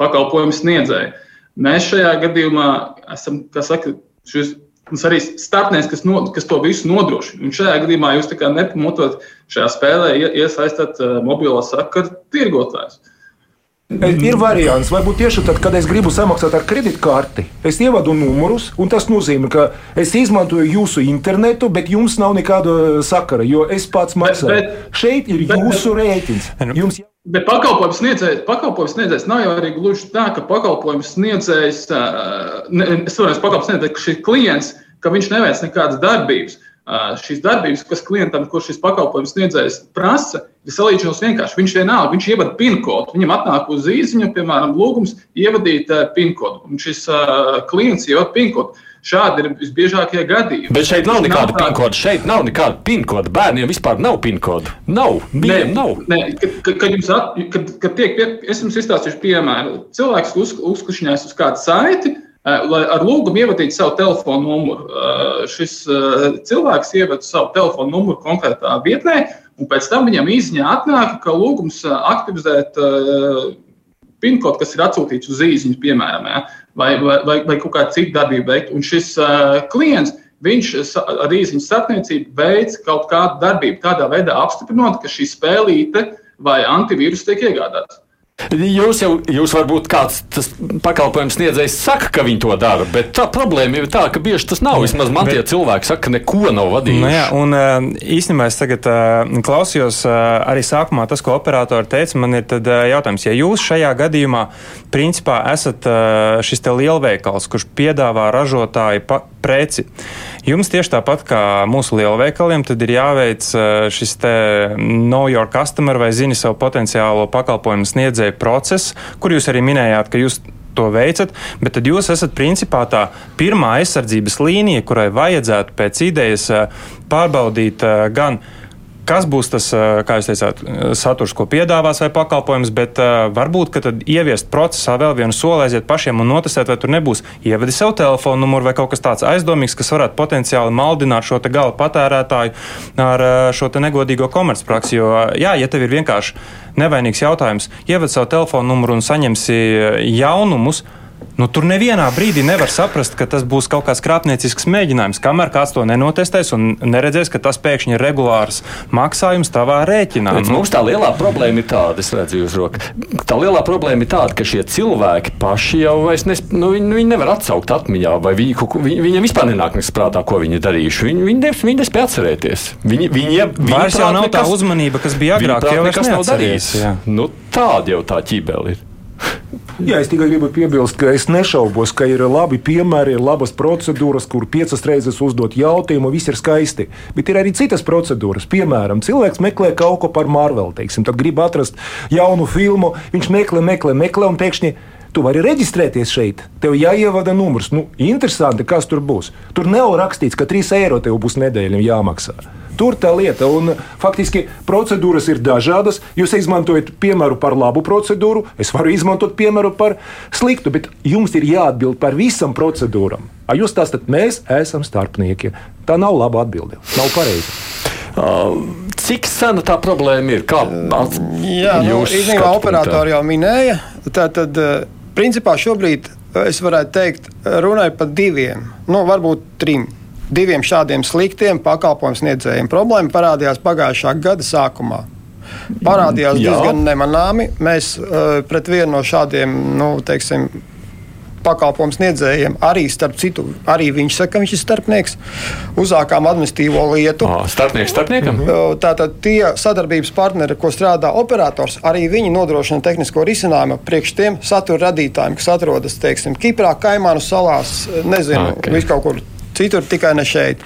S4: pakalpojumu sniedzēji. Mēs šajā gadījumā esam, kā saka, šis Mums arī starpnieks, kas, no, kas to visu nodrošina. Un šajā gadījumā jūs nepamatot šajā spēlē iesaistāt uh, mobilo sakaru tirgotājus. Uh,
S6: Ir variants, varbūt tieši tad, kad es gribu samaksāt ar kredītkarti, es ievadu numurus, un tas nozīmē, ka es izmantoju jūsu internetu, bet jums nav nekāda sakara, jo es pats maksāju. Bet, bet, Šeit ir bet, jūsu rēķins.
S4: Jums... Bet pakalpojums sniedzējs, pakalpojums sniedzējs nav jau arī gluži tā, ka pakalpojums sniedzējs, ne, es varu pakalpojums sniedzējs, ka šis klients, ka viņš neveic nekādas darbības šīs darbības, kas klientam, kurš šis pakalpojums sniedzējs prasa, ir salīdzinoši vienkārši. Viņš vienalga, viņš ievada PIN kodu. Viņam atnāk uz īziņu, piemēram, lūgums ievadīt PIN kodu. Un šis uh, klients ievada PIN kodu. Šādi ir visbiežākie gadījumi.
S2: Bet šeit nav nekāda nav PIN koda. Šeit nav nekāda PIN koda. Bērniem vispār nav PIN koda. Nav. Nē, nav.
S4: Nē, kad, kad, jums at, kad, kad tiek, pie, es jums izstāstīšu piemēru. Cilvēks uz, uzklišņājas uz kādu saiti, lai ar lūgumu ievadītu savu telefonu numuru. Šis cilvēks ievada savu telefonu numuru konkrētā vietnē, un pēc tam viņam īsiņā atnāk, ka lūgums aktivizēt PIN kodu, kas ir atsūtīts uz īsiņu, piemēram, ja, vai, vai, vai, vai kaut kādu citu darbību veikt. Un šis klients viņš ar īsiņu starpniecību veids kaut kādu darbību, tādā veidā apstiprinot, ka šī spēlīte vai antivīrus tiek iegādāts.
S2: Jūs jau, jūs varbūt kāds tas pakalpojums sniedzējs saka, ka viņi to dara, bet tā problēma ir tā, ka bieži tas nav. Vismaz man bet, tie cilvēki saka, ka neko nav vadījuši.
S3: Nu jā, un eh, īstenībā es tagad uh, klausījos uh, arī sākumā tas, ko operatori teica. Man ir tad, jautājums, ja jūs šajā gadījumā principā esat šis te lielveikals, kurš piedāvā ražotāju preci. Jums tieši tāpat kā mūsu lielveikaliem, tad ir jāveic šis te know your customer vai zini savu potenciālo pakalpojumu sniedzēju procesu, kur jūs arī minējāt, ka jūs to veicat, bet tad jūs esat principā tā pirmā aizsardzības līnija, kurai vajadzētu pēc idejas pārbaudīt gan kas būs tas, kā jūs teicāt, saturs, ko piedāvās vai pakalpojums, bet uh, varbūt, tad ieviest procesā vēl vienu soli, aiziet pašiem un notestēt, vai tur nebūs ievadi savu telefonu numuru vai kaut kas tāds aizdomīgs, kas varētu potenciāli maldināt šo gala patērētāju ar šo negodīgo komercpraksi. Jo, jā, ja tev ir vienkārši nevainīgs jautājums, ievadi savu telefonu numuru un saņemsi jaunumus, Nu, tur nevienā brīdī nevar saprast, ka tas būs kaut kāds krāpniecisks mēģinājums, kamēr kāds to nenotestēs un neredzēs, ka tas pēkšņi ir regulārs maksājums tavā rēķinā.
S2: Bet mums tā lielā problēma ir tāda, es redzu jūs roku. Tā lielā problēma ir tāda, ka šie cilvēki paši jau vairs nes, nu, viņi, viņi nevar atsaukt atmiņā, vai viņi, viņi, viņiem vispār nenāk prātā, ko viņi darījuši. Viņi, viņi, ne, viņi nespēja atcerēties. Viņi, viņi, viņi
S3: vairs jau nav nekas, tā uzmanība, kas bija agrāk, jau
S2: nekas nav darījis. Nu, tāda jau tā ķībeli ir.
S6: Jā, es tikai gribu piebilst, ka es nešaubos, ka ir labi piemēri, ir labas procedūras, kur piecas reizes uzdot jautājumu, viss ir skaisti. Bet ir arī citas procedūras. Piemēram, cilvēks meklē kaut ko par Marvel, teiksim, tad grib atrast jaunu filmu, viņš meklē, meklē, meklē un pēkšņi Tu vari reģistrēties šeit, tev jāievada numurs. Nu, interesanti, kas tur būs. Tur nav rakstīts, ka 3 eiro tev būs nedēļa jāmaksā. Tur tā lieta, un faktiski procedūras ir dažādas. Jūs izmantojat piemēru par labu procedūru, es varu izmantot piemēru par sliktu, bet jums ir jāatbild par visam procedūram. A jūs stāstat, mēs esam starpnieki. Tā nav laba atbilde, nav pareiza.
S2: Uh, cik sena tā problēma ir? Kā
S7: Jā, nu, īstenībā operatori jau minēja. Tātad, principā šobrīd es varētu teikt, runāju par diviem, nu, varbūt trim. Diviem šādiem sliktiem pakalpojumu sniedzējiem. Problēma parādījās pagājušā gada sākumā. Parādījās Jā. diezgan nemanāmi. Mēs uh, pret vienu no šādiem, nu, teiksim, pakalpojumu sniedzējiem. Arī, starp citu, arī viņš saka, ka viņš ir starpnieks. Uzsākām administratīvo lietu.
S2: Oh, starpnieks starpniekam? Mm
S7: -hmm. Tātad tie sadarbības partneri, ko strādā operators, arī viņi nodrošina tehnisko risinājumu priekš tiem satura radītājiem, kas atrodas, teiksim, Kiprā, Kaimānu salās, nezinu, okay. vis kaut kur citur, tikai ne šeit.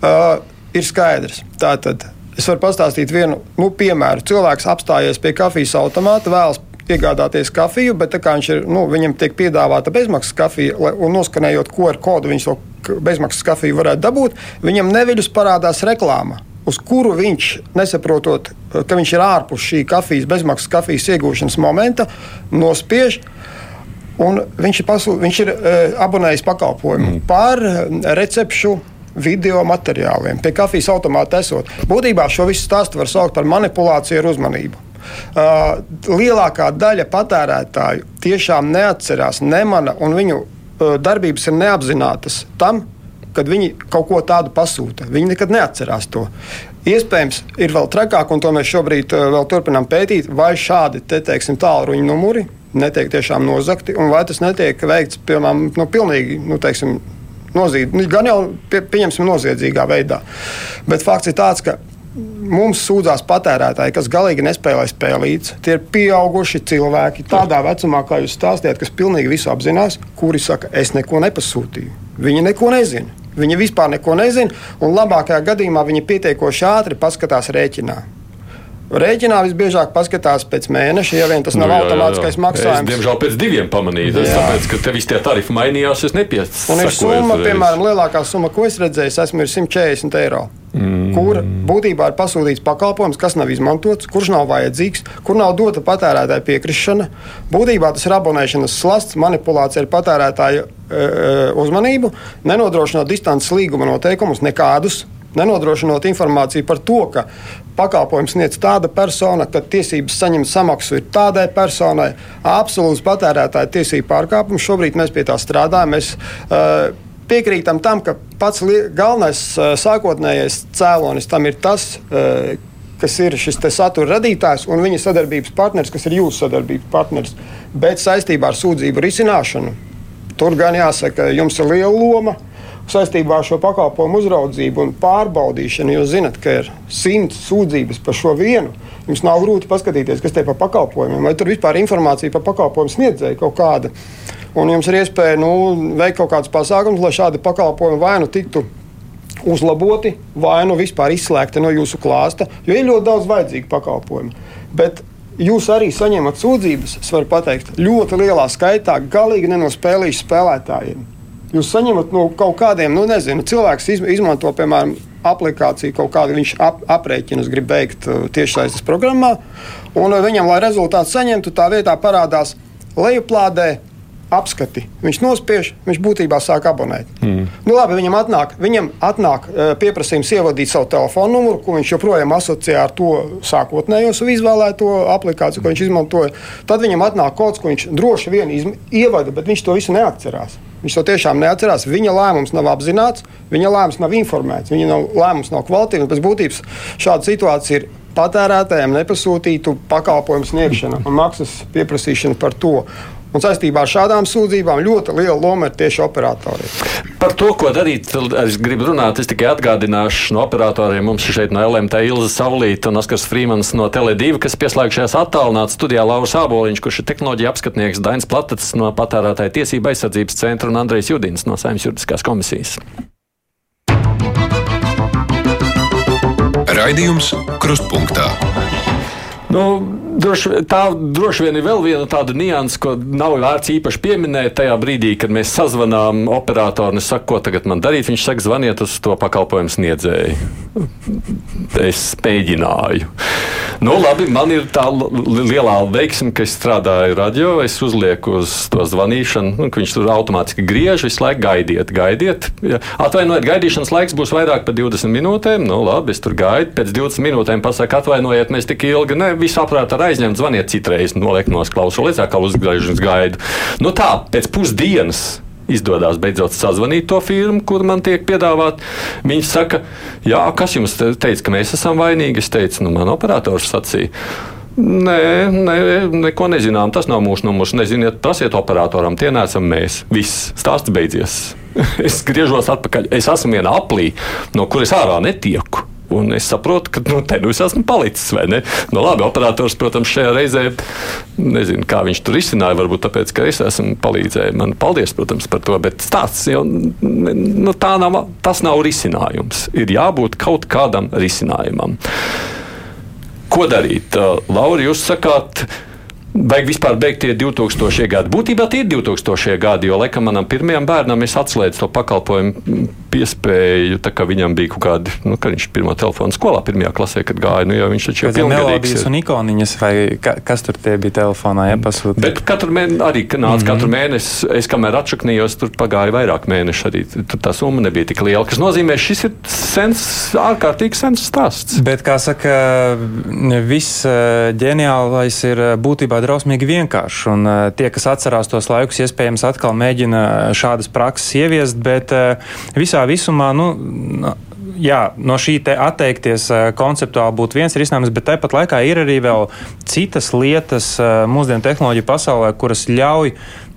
S7: Uh, ir skaidrs. Tātad es varu pastāstīt vienu nu, piemēru. Cilvēks apstājies pie kafijas automāta, vēlas iegādāties kafiju, bet viņš ir, nu, viņam tiek piedāvāta bezmaksas kafija, un noskanējot QR kodu, viņš to bezmaksas kafiju varētu dabūt. Viņam neviļus parādās reklāma. Uz kuru viņš, nesaprotot, ka viņš ir ārpus šī kafijas, bezmaksas kafijas iegūšanas momenta, nospiež. Un viņš ir, pasu, viņš ir uh, abonējis pakalpojumu mm. par recepšu video materiāliem, pie kafijas automāta esot. Būtībā šo visu stāstu var saukt par manipulāciju ar uzmanību. Uh, lielākā daļa patērētāju tiešām neatcerās, nemana, un viņu uh, darbības ir neapzinātas tam, kad viņi kaut ko tādu pasūta. Viņi nekad neatcerās to. Iespējams, ir vēl trakāk, un to mēs šobrīd uh, vēl turpinām pētīt, vai šādi te, teiksim, tālruņa numuri netiek tiešām nozagti, un vai tas netiek veikts piemēram, nu, pilnīgi, nu, teiksim, noziedz, nu, gan jau pie, pieņemsim noziedzīgā veidā. Bet fakts ir tāds, ka mums sūdzās patērētāji, kas galīgi nespēlē spēlītas. Tie ir pieauguši cilvēki, tādā vecumā, kā jūs stāstījāt, kas pilnīgi visu apzinās, kuri saka, es neko nepasūtīju. Viņi neko nezina. Viņi vispār neko nezina, un labākajā gadījumā viņi pietiekoši ātri paskatās rēķinā. Rēķinā visbiežāk paskatās pēc mēneša, ja vien tas nav nu, jā, automātiskais jā, jā. maksājums.
S2: Es, diemžēl pēc diviem pamanīju, tas tāpēc, ka te visi tie tarifi mainījās, es nepiesaku.
S7: Un ir summa, piemēram, lielākā summa, ko es redzēju, esmu 140 eiro. Mm. Kur būtībā ir pasūtīts pakalpojums, kas nav izmantots, kurš nav vajadzīgs, kur nav dota patērētāja piekrišana. Būtībā tas ir abonēšanas slasts, manipulācija ar patērētāju e, uzmanību, nenodrošinot distances līguma noteikumus nekādus nenodrošinot informāciju par to, ka pakalpojums sniedz tāda persona, ka tiesības saņemt samaksu ir tādai personai. Absolūts patērētāja tiesību pārkāpums. Šobrīd mēs pie tā strādājam. Mēs, uh, Piekrītam tam, ka pats galvenais uh, sākotnējais cēlonis tam ir tas, uh, kas ir šis satura radītājs un viņa sadarbības partneris, kas ir jūsu sadarbības partneris. Bet saistībā ar sūdzību risināšanu tur gan jāsaka, jums ir liela loma saistībā ar šo pakalpojumu uzraudzību un pārbaudīšanu. Jūs zināt, ka ir simts sūdzības par šo vienu. Jums nav grūti paskatīties, kas te ir par pakalpojumiem, vai tur vispār informācija par pakalpojumu sniedzēju kaut kāda. Un jums ir iespēja nu, veikt kaut kādus pasākumus, lai šādi pakalpojumi vai nu tiktu uzlaboti, vai nu vispār izslēgti no jūsu klāsta, jo ir ļoti daudz vajadzīgu pakalpojumu. Bet jūs arī saņemat sūdzības, es varu pateikt, ļoti lielā skaitā, galīgi nenospēlījuši spēlētājiem. Jūs saņemat no kaut kādiem, nu, nezinu, cilvēks izmanto, piemēram, aplikāciju, kaut kādu viņš ap, aprēķinus grib veikt uh, tiešsaistes programmā, un uh, viņam, lai rezultātu saņemtu, tā vietā parādās lejuplādē apskati. Viņš nospiež, viņš būtībā sāk abonēt. Mm. Nu, labi, viņam atnāk, viņam atnāk uh, pieprasījums ievadīt savu telefonu numuru, ko viņš joprojām asociē ar to sākotnējo savu izvēlēto aplikāciju, ko viņš izmantoja. Tad viņam atnāk kas, ko viņš droši vien ievada, bet viņš to visu neatcerās. Viņš to tiešām neatcerās. Viņa lēmums nav apzināts, viņa lēmums nav informēts, viņa nav, lēmums nav kvalitīvs. Pēc būtības šāda situācija ir patērētājiem nepasūtītu pakalpojumu sniegšana un maksas pieprasīšana par to. Un saistībā ar šādām sūdzībām ļoti liela loma ir tieši operatoriem.
S2: Par to, ko darīt, es gribu runāt. Es tikai atgādināšu no operatoriem. Mums ir šeit no LMT Ilza Saulīta un Oskars Frīmans no Tele2, kas pieslēgšies attālināti studijā Lauris Āboliņš, kurš ir tehnoloģija apskatnieks Dainis Platats no Patērētāja tiesība aizsardzības centra un Andrejs Judins no Saimnes juridiskās komisijas. Raidījums Krustpunktā. Nu, Droši, tā droši vien ir vēl viena tāda nianses, ko nav vērts īpaši pieminēt tajā brīdī, kad mēs sazvanām operatoru es saku, ko tagad man darīt. Viņš saka, zvaniet uz to pakalpojumu sniedzēju. Es mēģināju. Nu, labi, man ir tā lielā veiksme, ka es strādāju radio. Es uzlieku uz to zvanīšanu, nu, viņš tur automātiski griež, visu laiku gaidiet, gaidiet. Ja, atvainojiet, gaidīšanas laiks būs vairāk par 20 minūtēm. Nu, labi, es tur gaidu. Pēc 20 minūtēm pasaka, atvainojiet, mēs tik ilgi ne, visu aprāt ar aizņemt, zvaniet citreiz, noliek no klausuli, līdz kā uzgriež un gaidu. Nu, tā, pēc pusdienas izdodas beidzot sazvanīt to firmu, kur man tiek piedāvāt. Viņi saka, jā, kas jums teica, ka mēs esam vainīgi? Es teicu, nu, man operators sacīja. Nē, nē, neko nezinām. Tas nav mūsu numurs. Neziniet, prasiet operatoram, tie neesam mēs. Viss, stāsts beidzies. es griežos atpakaļ. Es esmu vienā aplī, no kuras ārā netieku. Un es saprotu, ka nu, te nu es esmu palicis. Nu, labi, operators, protams, šajā reizē nezinu, kā viņš tur izsināja. Varbūt tāpēc, ka es esmu palīdzējis. Man paldies, protams, par to. Bet stāsts jau nu, nav, tas nav risinājums. Ir jābūt kaut kādam risinājumam. Ko darīt? Lauri, jūs sakāt, Vajag vispār beigt tie 2000 gadi. Būtībā tie ir 2000 gadi, jo laikam manam pirmajam bērnam es atslēdzu to pakalpojumu piespēju, tā kā viņam bija kaut kādi, nu, kad viņš pirmo telefonu skolā, pirmajā klasē, kad gāja, nu, jau viņš taču jau
S3: bija melodijas un ikoniņas, vai ka, kas tur tie bija telefonā, ja pasūtīja.
S2: Bet katru mēnesi, arī, nāca mm -hmm. katru mēnesi, es kamēr atšaknījos, tur pagāja vairāk mēneši arī, tur tā summa nebija tik liela, kas nozīmē, šis ir sens, ārkārtīgi sens stāsts.
S3: Bet, kā saka, viss eh, ģeniālais ir eh, būtībā drausmīgi vienkāršs, un eh, tie, kas atcerās tos laikus, iespējams atkal mēģina šādas prakses ieviest, bet visā visā visumā. Nu, jā, no šī atteikties eh, konceptuāli būtu viens risinājums, bet tāpat laikā ir arī vēl citas lietas eh, mūsdienu tehnoloģiju pasaulē, kuras ļauj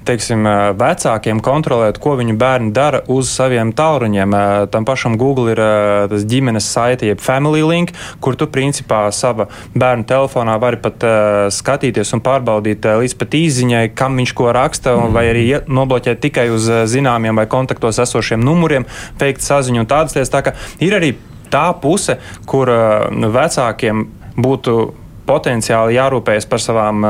S3: teiksim, vecākiem kontrolēt, ko viņu bērni dara uz saviem tālruņiem. Tam pašam Google ir tas ģimenes saite, jeb Family Link, kur tu principā sava bērnu telefonā vari pat skatīties un pārbaudīt līdz pat īziņai, kam viņš ko raksta, mm. vai arī nobloķēt tikai uz zināmiem vai kontaktos esošiem numuriem, veikt saziņu un tādas lietas. Tā ir arī tā puse, kur vecākiem būtu potenciāli jārūpējas par, savām,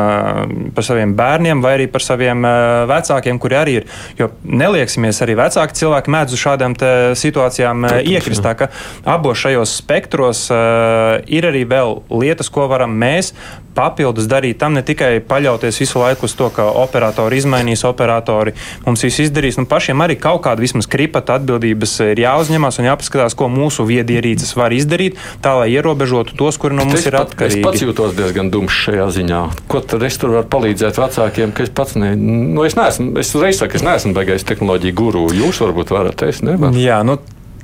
S3: par saviem bērniem vai arī par saviem vecākiem, kuri arī ir. Jo nelieksimies, arī vecāki cilvēki mēdz uz šādām situācijām iekrist. Tā ka abos šajos spektros ir arī vēl lietas, ko varam mēs papildus darīt tam, ne tikai paļauties visu laiku uz to, ka operatori izmainīs, operatori mums visu izdarīs. Nu, pašiem arī kaut kāda vismaz kripata atbildības ir jāuzņemas un jāpaskatās, ko mūsu viedierīces var izdarīt, tā lai ierobežotu tos, kuri no mums ir atkarīgi.
S2: Jūtos diezgan dumšs šajā ziņā. Ko tad es tur varu palīdzēt vecākiem, ka es pats ne, nu, es neesmu, es reiz saku, es neesmu beigais tehnoloģiju guru. Jūs varbūt varat, es nevaru.
S3: Jā, nu,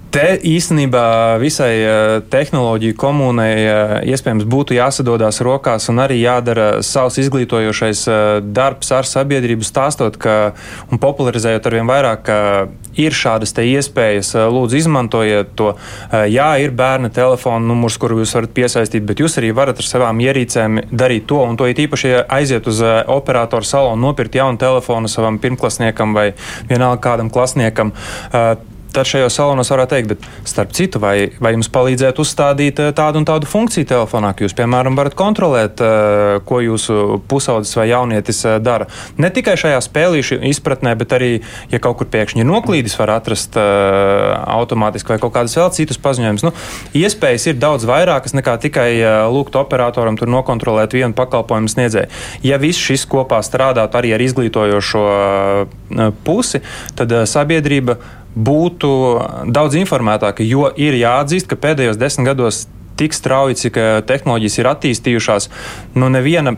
S3: Te īstenībā visai eh, tehnoloģiju komunai eh, iespējams būtu jāsadodas rokās un arī jādara savs izglītojošais eh, darbs ar sabiedrību, stāstot ka, un popularizējot arvien vairāk, ka ir šādas iespējas. Lūdzu, izmantojiet to. Jā, ir bērna telefona numurs, kuru jūs varat piesaistīt, bet jūs arī varat ar savām ierīcēm darīt to, un to ir īpaši aiziet uz operatoru salonu, nopirkt jaunu telefonu savam pirmklasniekam vai vienalga kādam klasniekam šajos salonos varētu teikt, bet starp citu, vai, vai jums palīdzētu uzstādīt eh, tādu un tādu funkciju telefonā, ka jūs, piemēram, varat kontrolēt, eh, ko jūsu pusaudzis vai jaunietis eh, dara. Ne tikai šajā spēlīšu izpratnē, bet arī, ja kaut kur pēkšņi noklīdis, var atrast automātiski vai kaut kādas vēl citas paziņojumus. Nu, iespējas ir daudz vairākas nekā tikai lūgt operatoram tur nokontrolēt vienu pakalpojumu sniedzēju. Ja viss šis kopā strādātu arī ar izglītojošo pusi, tad sabiedrība būtu daudz informētāka, jo ir jāatzīst, ka pēdējos desmit gados tik strauji, cik eh, tehnoloģijas ir attīstījušās, nu neviena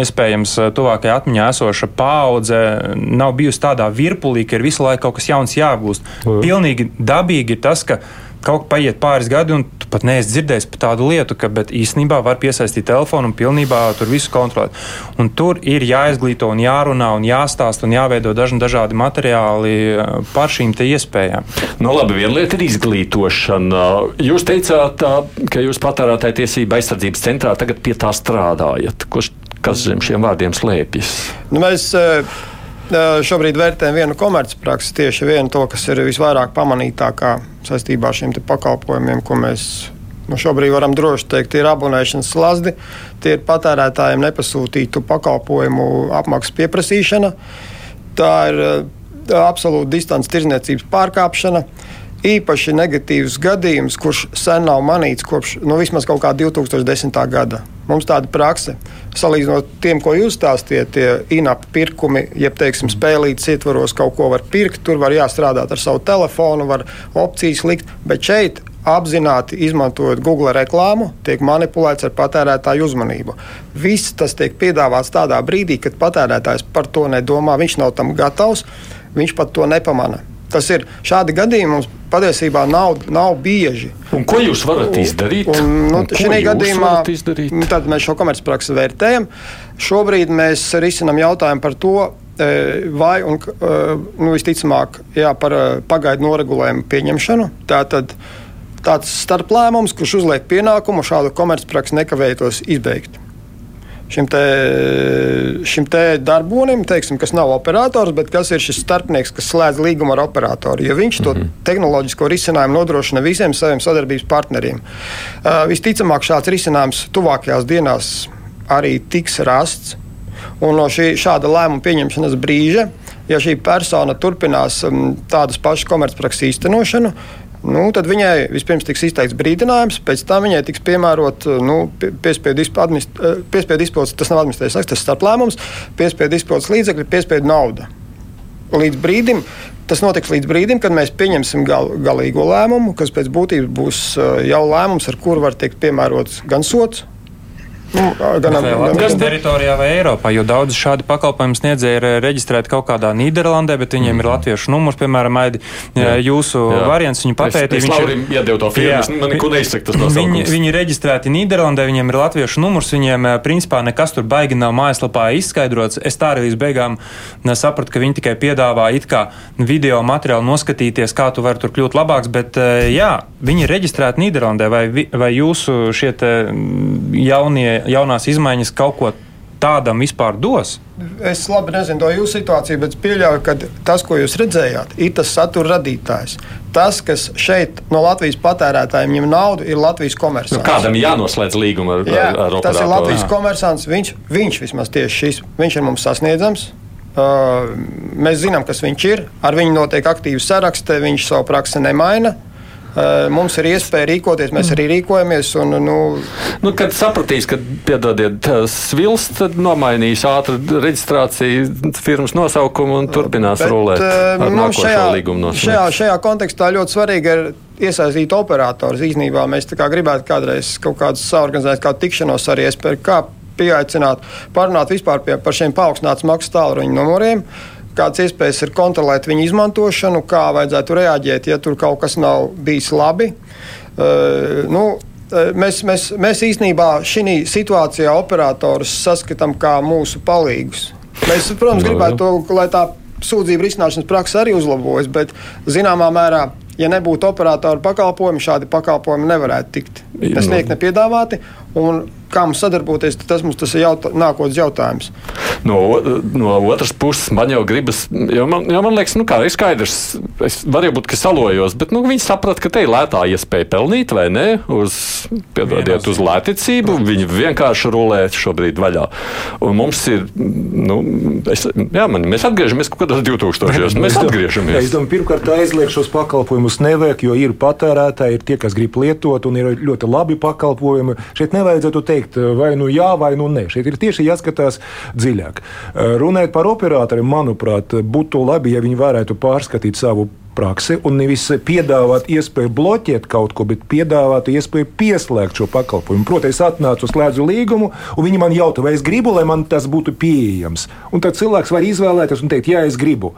S3: iespējams tuvākajā atmiņā esoša paudze nav bijusi tādā virpulī, ka ir visu laiku kaut kas jauns jāapgūst. Pilnīgi dabīgi ir tas, ka kaut kā paiet pāris gadi, un tu pat neesi dzirdējis par tādu lietu, ka īstenībā var piesaistīt telefonu un pilnībā tur visu kontrolēt. Un tur ir jāizglīto un jārunā un jāstāsta un jāveido dažni dažādi materiāli eh, par šīm iespējām.
S2: Nu, labi, viena lieta ir izglītošana. Jūs teicāt, ka jūs patērētāja tiesība aizsardzības centrā tagad pie tā strādājat. Kurš, kas zem šiem vārdiem slēpjas?
S7: Nu, mēs, uh Šobrīd vērtējam vienu komercpraksi, tieši vienu to, kas ir visvairāk pamanītākā saistībā ar šiem pakalpojumiem, ko mēs Nu, šobrīd varam droši teikt, ir abonēšanas slazdi, tie ir patērētājiem nepasūtītu pakalpojumu apmaksas pieprasīšana. Tā ir absolūta distance tirzniecības pārkāpšana. Īpaši negatīvs gadījums, kurš sen nav manīts kopš nu, vismaz kaut kā 2010. gada. Mums tāda prakse, salīdzinot tiem, ko jūs stāstījat, tie inapa pirkumi, jeb, teiksim, spēlītas ietvaros kaut ko var pirkt, tur var jāstrādāt ar savu telefonu, var opcijas likt, bet šeit apzināti izmantojot Google reklāmu, tiek manipulēts ar patērētāju uzmanību. Viss tas tiek piedāvāts tādā brīdī, kad patērētājs par to nedomā, viņš nav tam gatavs, viņš pat to nepamana. Tas ir šādi gadījumi mums patiesībā nav, nav bieži.
S2: Un ko jūs varat izdarīt? Un,
S7: nu, šī gadījumā nu, mēs šo komercpraksi vērtējam. Šobrīd mēs risinām jautājumu par to, e, vai un e, nu, visticamāk jā, par e, pagaidu noregulējumu pieņemšanu. Tātad, tāds starplēmums, kurš uzliek pienākumu šādu komercpraksi nekavējoties izbeigt. Šim te, šim te darbonim, teiksim, kas nav operators, bet kas ir šis starpnieks, kas slēdz līgumu ar operatoru. Jo viņš mm -hmm. to tehnoloģisko risinājumu nodrošina visiem saviem sadarbības partneriem. Uh, visticamāk, šāds risinājums tuvākajās dienās arī tiks rasts. Un no šī, šāda lēmuma pieņemšanas brīža, ja šī persona turpinās um, tādas pašas komercprakses īstenošanu, nu, tad viņai vispirms tiks izteikts brīdinājums, pēc tam viņai tiks piemērot nu, piespiedu eh, izpildes, tas nav administratīvs akts, tas ir starplēmums, piespiedu izpildes līdzekļi, piespiedu nauda. Līdz brīdim, tas notiks līdz brīdim, kad mēs pieņemsim gal, galīgo lēmumu, kas pēc būtības būs eh, jau lēmums, ar kuru var tikt piemērots gan sots,
S3: Nu, gan Latvijas teritorijā vai Eiropā, jo daudz šādi pakalpojumu sniedzēji ir reģistrēti kaut kādā Nīderlandē, bet viņiem mm. ir latviešu numurs, piemēram, Aidi, jā. jūsu jā. variants, viņu papētīja.
S2: Viņš ir iedeva to firmu, man neko neizsaka.
S3: Viņi, viņi ir reģistrēti Nīderlandē, viņiem ir latviešu numurs, viņiem principā nekas tur baigi nav mājaslapā izskaidrots. Es tā arī līdz beigām sapratu, ka viņi tikai piedāvā it kā video materiālu noskatīties, kā tu vari tur kļūt labāks, bet jā, viņi ir reģistrēti Nīderlandē, vai, vai jūsu šie jaunie jaunās izmaiņas kaut ko tādam vispār dos?
S7: Es labi nezinu to jūsu situāciju, bet pieļauju, ka tas, ko jūs redzējāt, ir tas satura radītājs. Tas, kas šeit no Latvijas patērētājiem ņem naudu, ir Latvijas komersants.
S2: Nu, kādam jānoslēdz līguma ar, Jā, ar, ar
S7: operatoru? Tas ir Latvijas komersants. Viņš, viņš vismaz tieši šis, viņš ir mums sasniedzams. Uh, mēs zinām, kas viņš ir. Ar viņu notiek aktīva sarakste, viņš savu praksi nemaina. Uh, mums ir iespēja rīkoties, mēs arī rīkojamies. Un, nu,
S2: nu, kad sapratīs, ka piedodiet, svils, tad nomainīs ātri reģistrāciju, firmas nosaukumu un turpinās bet, rulēt. Eh, nu, šajā,
S7: šajā, šajā kontekstā ļoti svarīgi ir iesaistīt operators. Īsnībā mēs gribētu kādreiz kaut kādu saorganizēt, kādu tikšanos arī SPRK pieaicināt, parunāt vispār pie, par šiem paaugstināts maksas tālruņa numuriem. Uh, kādas iespējas ir kontrolēt viņu izmantošanu, kā vajadzētu reaģēt, ja tur kaut kas nav bijis labi. Uh, nu, uh, Mēs, mēs, mēs īstenībā šī situācijā operatorus saskatām kā mūsu palīgus. Mēs, protams, gribētu, to, lai tā sūdzību risināšanas praksa arī uzlabojas, bet zināmā mērā, ja nebūtu operatoru pakalpojumi, šādi pakalpojumi nevarētu tikt nesniegt, nepiedāvāti. Un kā mums sadarboties, tas mums tas ir jautā, nākotnes jautājums.
S2: No, no otras puses, man jau gribas, jo man, jo man liekas, nu, kā ir skaidrs, es varbūt, ka salojos, bet nu, viņi saprata, ka te ir lētā iespēja pelnīt, vai ne, uz, piedodiet, uz lēticību. Viņi vienkārši rulē šobrīd vaļā. Un mums ir, nu, es, jā, man, mēs atgriežamies kaut kādos 2000. Mēs atgriežamies.
S6: Es domāju, pirmkārt, aizliegt šos pakalpojumus nevajag, jo ir patērētāji, ir tie, kas grib lietot, un ir ļoti labi pakalpojumi. Šeit nevajadzētu teikt, vai nu jā, vai nu nē. Šeit ir tieši jāskatās dziļāk. Eh, runājot par operatoriem, manuprāt, būtu labi, ja viņi varētu pārskatīt savu praksi un nevis piedāvāt iespēju bloķēt kaut ko, bet piedāvāt iespēju pieslēgt šo pakalpojumu. Protams, es atnācu, slēdzu līgumu, un viņi man jautā, vai es gribu, lai man tas būtu pieejams. Un tad cilvēks var izvēlēties un teikt, jā, es gribu.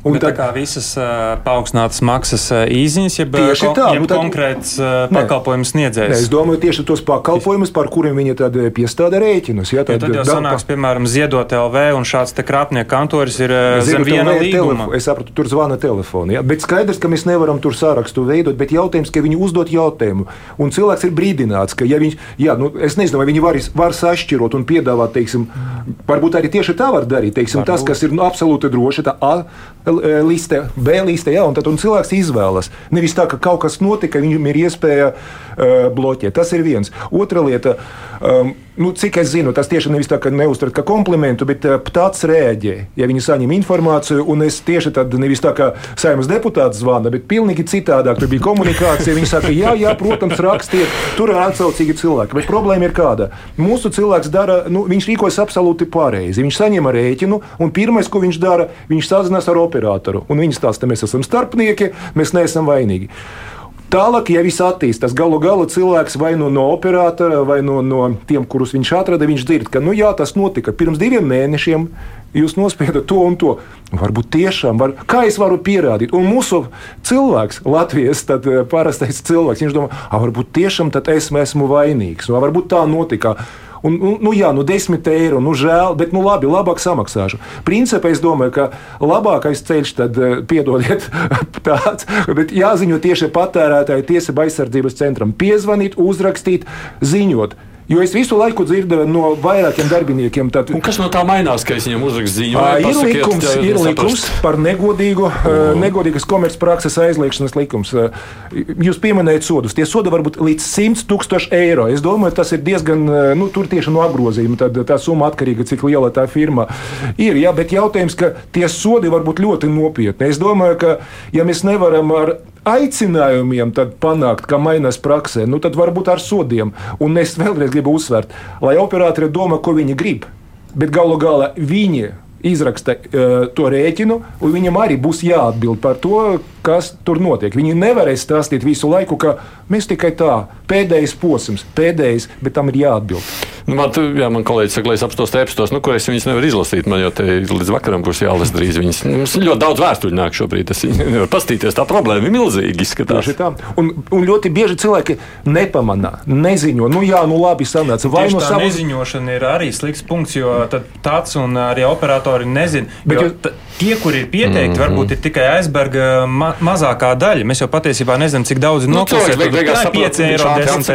S3: Un Bet tā kā visas uh, paaugstinātas maksas uh, īziņas, jeb, tieši tā, jeb nu, tad, konkrēts uh, pakalpojums sniedzējs.
S6: Ne, es domāju tieši tos pakalpojumus, par kuriem viņi tad piestāda rēķinus.
S3: Ja, tad, ja tad jau sanāks, piemēram, ziedot LV un šāds te krāpnieku kantoris ir uh, zem viena līguma.
S6: Telefo, es sapratu, tur zvana telefoni. Ja? Bet skaidrs, ka mēs nevaram tur sārakstu veidot, bet jautājums, ka viņi uzdot jautājumu. Un cilvēks ir brīdināts, ka ja viņš, jā, nu, es nezinu, vai viņi var, var sašķirot un piedāvāt, teiksim, varbūt arī tieši tā var darīt. Teiksim, tas, kas ir nu, absolūti droši, tā liste, B liste, jā, un tad un cilvēks izvēlas. Nevis tā, ka kaut kas notika, viņam ir iespēja uh, bloķēt. Tas ir viens. Otra lieta. Um, nu, cik es zinu, tas tieši nevis tā, ka neuztverat kā komplimentu, bet uh, tāds rēģē. Ja viņi saņem informāciju, un es tieši tad nevis tā kā saimnes deputāts zvana, bet pilnīgi citādāk. Tur bija komunikācija. Viņi saka, jā, jā, protams, rakstiet, tur ir atsaucīgi cilvēki. Bet problēma ir kāda? Mūsu cilvēks dara, nu, viņš rīkojas absolūti pareizi. Viņš saņem rēķinu, un pirmais, ko viņš dara, viņš sazinās ar operatoru. Un viņi stāsta, mēs esam starpnieki, mēs neesam vainīgi. Tālāk, ja viss attīstās, galu galā cilvēks vai nu no operatora, vai no, no tiem, kurus viņš atrada, viņš dzird, ka nu, jā, tas notika pirms diviem mēnešiem. Jūs nospiedat to un to. Varbūt tiešām, var, kā es varu pierādīt? Un mūsu cilvēks, Latvijas tad, eh, parastais cilvēks, viņš domā, varbūt tiešām es esmu vainīgs. Nu, varbūt tā notika. Un, nu, nu, jā, nu, 10 eiro, nu, žēl, bet, nu, labi, labāk samaksāšu. Principā es domāju, ka labākais ceļš, tad, eh, piedodiet, tāds, bet jāziņo tieši patērētāju tiesību aizsardzības centram. Piezvanīt, uzrakstīt, ziņot. Jo es visu laiku dzirdu no vairākiem darbiniekiem, tad,
S2: kas no tā mainās, ka es viņam uzrakstīju?
S6: Ir likums, ir likums par negodīgu, uh, negodīgas komercprakses aizliegšanas likums. Jūs pieminējat sodus. Tie sodi var būt līdz 100 tūkstoši eiro. Es domāju, tas ir diezgan, nu, tur tieši no apgrozījuma. Tad tā summa atkarīga, cik liela tā firma ir. Jā, bet jautājums, ka tie sodi var būt ļoti nopietni. Es domāju, ka ja mēs nevaram ar aicinājumiem panākt, ka mainās praksē, nu tad varbūt ar sodiem. Un es vēlreiz gribu uzsvērt, lai operatori domā, ko viņi grib. Bet galu galā viņi izraksta uh, to rēķinu, un viņam arī būs jāatbild par to, kas tur notiek. Viņi nevarēs stāstīt visu laiku, ka mēs tikai tā, pēdējais posms, pēdējais, bet tam ir jāatbild.
S2: Nu, man, tu, jā, man kolēģis saka, lai es apstos tēpstos, nu, ko es viņas nevaru izlasīt. Man jau te līdz vakaram būs jālasa drīz. Viņas, mums ļoti daudz vēstuļu nāk šobrīd. Es nevaru pastīties, tā problēma ir milzīga. Izskatās.
S6: Un, un ļoti bieži cilvēki nepamanā, neziņo. Nu, jā, nu labi, sanāca.
S3: Vai no savas neziņošana ir arī slikts punkts, jo tāds un arī operatori nezina. Bet jo, jo, tie, kur ir pieteikti, mm -hmm. varbūt ir tikai aizberga ma mazākā daļa. Mēs jau patiesībā nezinām, cik daudz ir nu, noklusējuši.
S2: Tā ir 5 eiro, 10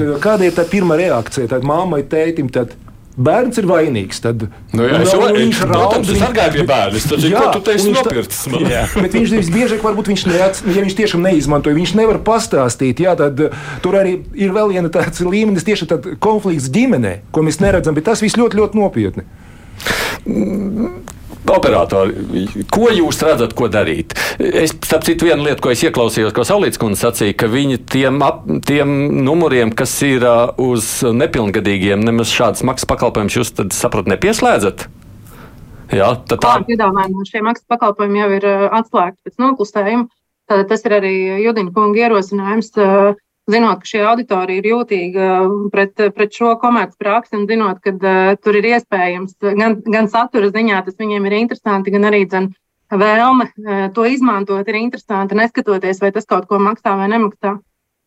S6: eiro. Kāda ir tā pirmā reakcija? Tad mammai, tētim, tad bērns ir vainīgs. Tad,
S2: nu, jā, es jau viņš protams, viņš sargāja pie bērna. Tad, jā, ko tu teici nopircis man?
S6: Jā. Bet viņš visbiežāk varbūt viņš neats, ja viņš tiešām neizmantoja, viņš nevar pastāstīt. Jā, tad tur arī ir vēl viena tāds līmenis, tieši tāds konflikts ģimenē, ko mēs neredzam, bet tas viss ļoti, ļoti nopietni.
S2: Operatori, ko jūs redzat, ko darīt? Es, starp citu, viena lieta, ko es ieklausījos, ko Saulīts kundze sacīja, ka viņi tiem, ap, tiem numuriem, kas ir uz nepilngadīgiem, nemaz šādas maksas pakalpojumus jūs tad saprat nepieslēdzat?
S5: Jā, tā ir. Piedāvājumi šie maksas pakalpojumi jau ir atslēgti pēc noklusējuma. Tad tas ir arī Judiņa kunga ierosinājums. Uh, zinot, ka šī auditorija ir jūtīga pret, pret šo komercpraksi un zinot, ka uh, tur ir iespējams gan, gan satura ziņā, tas viņiem ir interesanti, gan arī dzen, vēlme uh, to izmantot ir interesanti, neskatoties, vai tas kaut ko maksā vai nemaksā.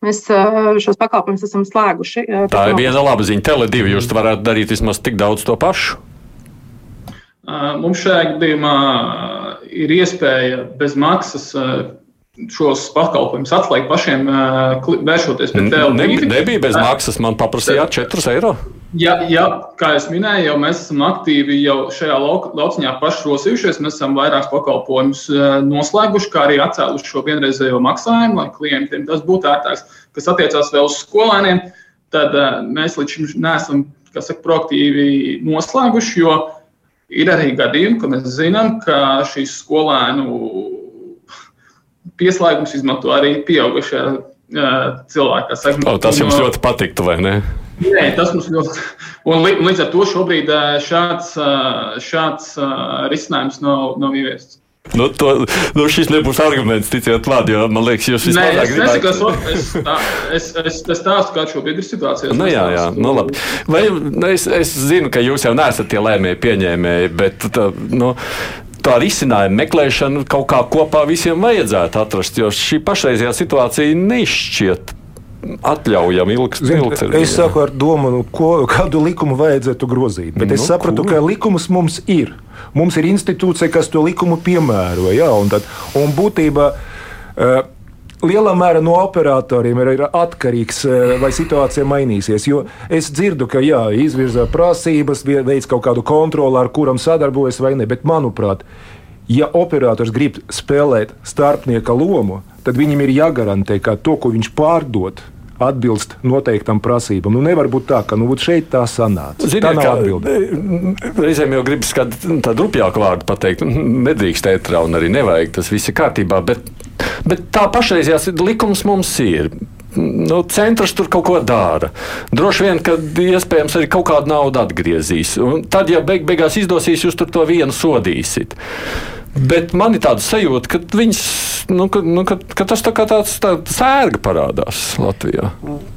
S5: Mēs uh, šos pakalpojumus esam slēguši.
S2: Uh, Tā ir viena laba ziņa. Tele2 jūs varētu darīt vismaz tik daudz to pašu.
S4: Mums šajā gadījumā ir iespēja bez maksas šos pakalpojumus atslēgt pašiem, vēršoties pie
S2: tevis. Ne, nebija bez maksas, man paprasījāt 4 eiro.
S4: Ja, ja, kā jau minēju, jau mēs esam aktīvi jau šajā lauciņā pašrosījušies. Mēs esam vairākus pakalpojumus noslēguši, kā arī atcēluši šo vienreizējo maksājumu, lai klientiem tas būtu ērtāks. Kas attiecās vēl uz skolēniem, tad mēs līdz šim neesam saka, proaktīvi noslēguši, jo ir arī gadījumi, ka mēs zinām, ka šīs skolēnu pieslēgums izmanto arī pieaugušie cilvēki.
S2: O, tas jums ļoti patiktu, vai ne?
S4: Nē, tas mums ļoti. Un līdz ar to šobrīd šāds, šāds risinājums nav, nav ieviests.
S2: Nu, to, nu šis nebūs arguments, ticiet man, jo man liekas, jūs
S4: vispār Nē, es gribētu... nesaku, es, es, es, es stāstu, kāda šobrīd ir situācija.
S2: Nu, jā, jā, nu labi. Vai, nu, es, es zinu, ka jūs jau neesat tie lēmēji pieņēmēji, bet tā, nu, tā risinājuma meklēšanu kaut kā kopā visiem vajadzētu atrast, jo šī pašreizējā situācija neizšķiet. Atļaujam, ilgtermiņā.
S6: Es saku ar domu, nu, ko, kādu likumu vajadzētu grozīt. Bet nu, es sapratu, kur? ka likums mums ir. Mums ir institūcija, kas to likumu piemēro. Ja, un, tad, un būtībā uh, lielā mērā no operatoriem ir, ir atkarīgs, eh, vai situācija mainīsies. Jo es dzirdu, ka jā, izvirza prasības, veids kaut kādu kontroli, ar kuram sadarbojas vai ne. Bet, manuprāt, ja operators grib spēlēt starpnieka lomu, tad viņam ir jāgarantē, ka to, ko viņš pārdod, atbilst noteiktam prasībām. Nu, nevar būt tā, ka nu, šeit tā sanāca. Ziniet, tā nav atbilde.
S2: Reizēm jau gribas tādu rupjāku vārdu pateikt. Nedrīkst ētrā un arī nevajag. Tas viss ir kārtībā. Bet, bet tā pašreizējās likums mums ir nu, centrs tur kaut ko dara. Droši vien, ka iespējams arī kaut kādu naudu atgriezīs. Un tad, ja beig beigās izdosies, jūs tur to vienu sodīsiet. Bet man ir tāda sajūta, ka, viņas, nu, ka, nu, ka, ka tas tā kā tāds tā sērga parādās Latvijā.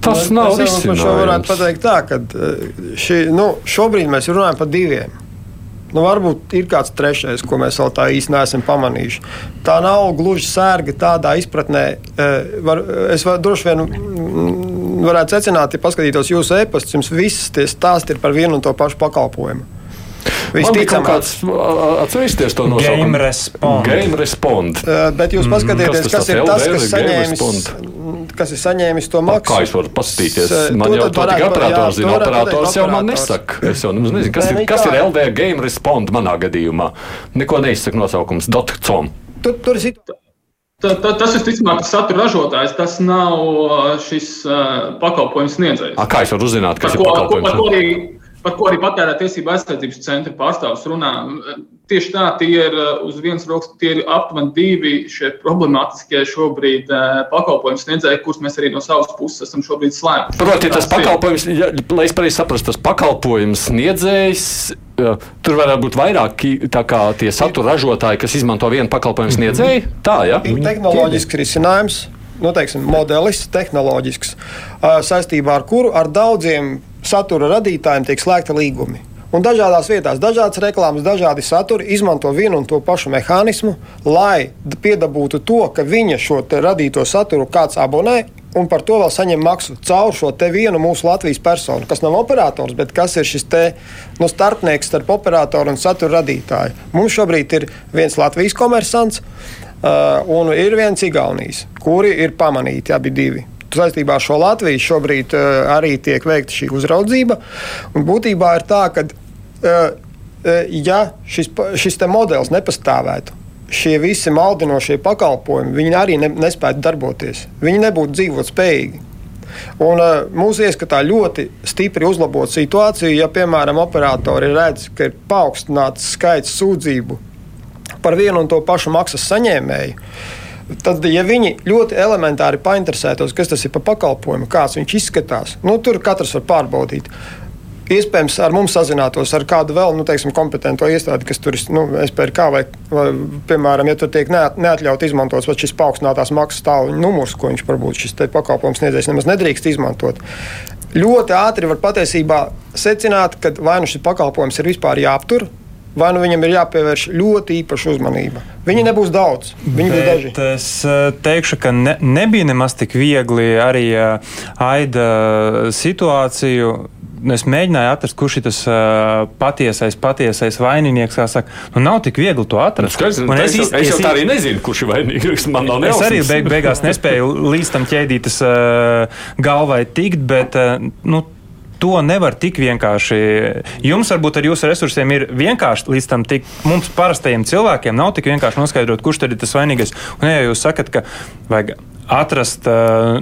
S2: Tas nu, nav risinājums.
S7: Mēs varētu pateikt tā, ka eh, šī, nu, šobrīd mēs runājam par diviem. Nu, varbūt ir kāds trešais, ko mēs vēl tā īsti neesam pamanījuši. Tā nav gluži sērga tādā izpratnē. Eh, var, es var, droši vien mm, varētu secināt, ja paskatītos jūsu e-pastus, jums viss tie stāsti ir par vienu un to pašu pakalpojumu.
S2: Visticamāk, atcerieties to nosaukumu.
S3: Game Respond.
S2: Game respond.
S7: Uh, bet jūs paskatieties, mm, kas, kas ir tas, kas saņēmis, kas ir saņēmis to maksu.
S2: Kā jūs varat paskatīties? Man jau tā tik operators zina, operators jau man nesaka. Es jau nezinu, kas, ir, kas ir LV Game Respond manā gadījumā. Neko neizsaka nosaukums. .com.
S7: Tur, tur ir situācija.
S4: Ta, ta, tas ir ticamāk satura ražotājs, tas nav šis uh, pakalpojums sniedzējs.
S2: A, kā es varu uzzināt, kas par ir ko, pakalpojums? Par ko arī
S4: par ko arī patērētāja tiesība aizsardzības centra pārstāvis runā. Tieši tā, tie ir uh, uz vienas rokas, tie ir aptuveni divi šie problemātiskie šobrīd uh, pakalpojumu sniedzēji, kurus mēs arī no savas puses esam šobrīd slēguši.
S2: Proti, tas pakalpojums, ja, lai es pareizi saprastu, tas pakalpojums sniedzējs. Tur varētu būt vairāk tie satura ražotāji, kas izmanto vienu pakalpojumu sniedzēju. Tā ja?
S7: ir tehnoloģisks risinājums nu, teiksim, modelis, tehnoloģisks, saistībā ar kuru ar daudziem satura radītājiem tiek slēgta līgumi. Un dažādās vietās, dažādas reklāmas, dažādi saturi izmanto vienu un to pašu mehānismu, lai piedabūtu to, ka viņa šo radīto saturu kāds abonē. Un par to vēl saņem maksu caur šo vienu mūsu Latvijas personu, kas nav operators, bet kas ir šis te, nu, starpnieks starp operatoru un satura radītāju. Mums šobrīd ir viens Latvijas komersants uh, un ir viens Igaunijas, kuri ir pamanīti abi divi saistībā ar šo Latviju šobrīd uh, arī tiek veikta šī uzraudzība. Un būtībā ir tā, ka, ja šis, šis modelis nepastāvētu, šie visi maldinošie pakalpojumi, viņi arī ne, nespētu darboties. Viņi nebūtu dzīvot spējīgi. Un, uh, mūsu ieskatā ļoti stipri uzlabot situāciju, ja, piemēram, operatori redz, ka ir paaugstināts skaits sūdzību par vienu un to pašu maksas saņēmēju. Tad, ja viņi ļoti elementāri painteresētos, kas tas ir par pakalpojumu, kāds viņš izskatās, nu, tur katrs var pārbaudīt. Iespējams, ar mums sazinātos ar kādu vēl nu, teiksim, kompetentu iestādi, kas tur ir nu, SPRK vai, vai, piemēram, ja tur tiek neatļauts izmantot šis paaugstinātās maksas tālruņa numurs, ko viņš varbūt šis pakalpojums sniedzējs nemaz nedrīkst izmantot. Ļoti ātri var patiesībā secināt, ka vai nu šis pakalpojums ir vispār jāaptur, vai nu viņam ir jāpievērš ļoti īpaša uzmanība. Viņi nebūs daudz, viņi būs daži.
S3: Es eh, teikšu, ka ne, nebija nemaz tik viegli arī uh, aida situāciju. Es mēģināju atrast, kurš ir tas uh, patiesais, patiesais vaininieks. Saka, nu, nav tik viegli to atrast.
S2: Nu, skaidrs, es, es, es jau tā arī nezinu, kurš ir vainīgs. Man nav nejausmas.
S3: Es arī beig, beigās nespēju līdz tam ķēdītas uh, galvai tikt, bet uh, nu, to nevar tik vienkārši. Jums varbūt ar jūsu resursiem ir vienkārši līdz tam tik. Mums parastajiem cilvēkiem nav tik vienkārši noskaidrot, kurš tad ir tas vainīgais. Un, ja jūs sakat, ka vajag atrast,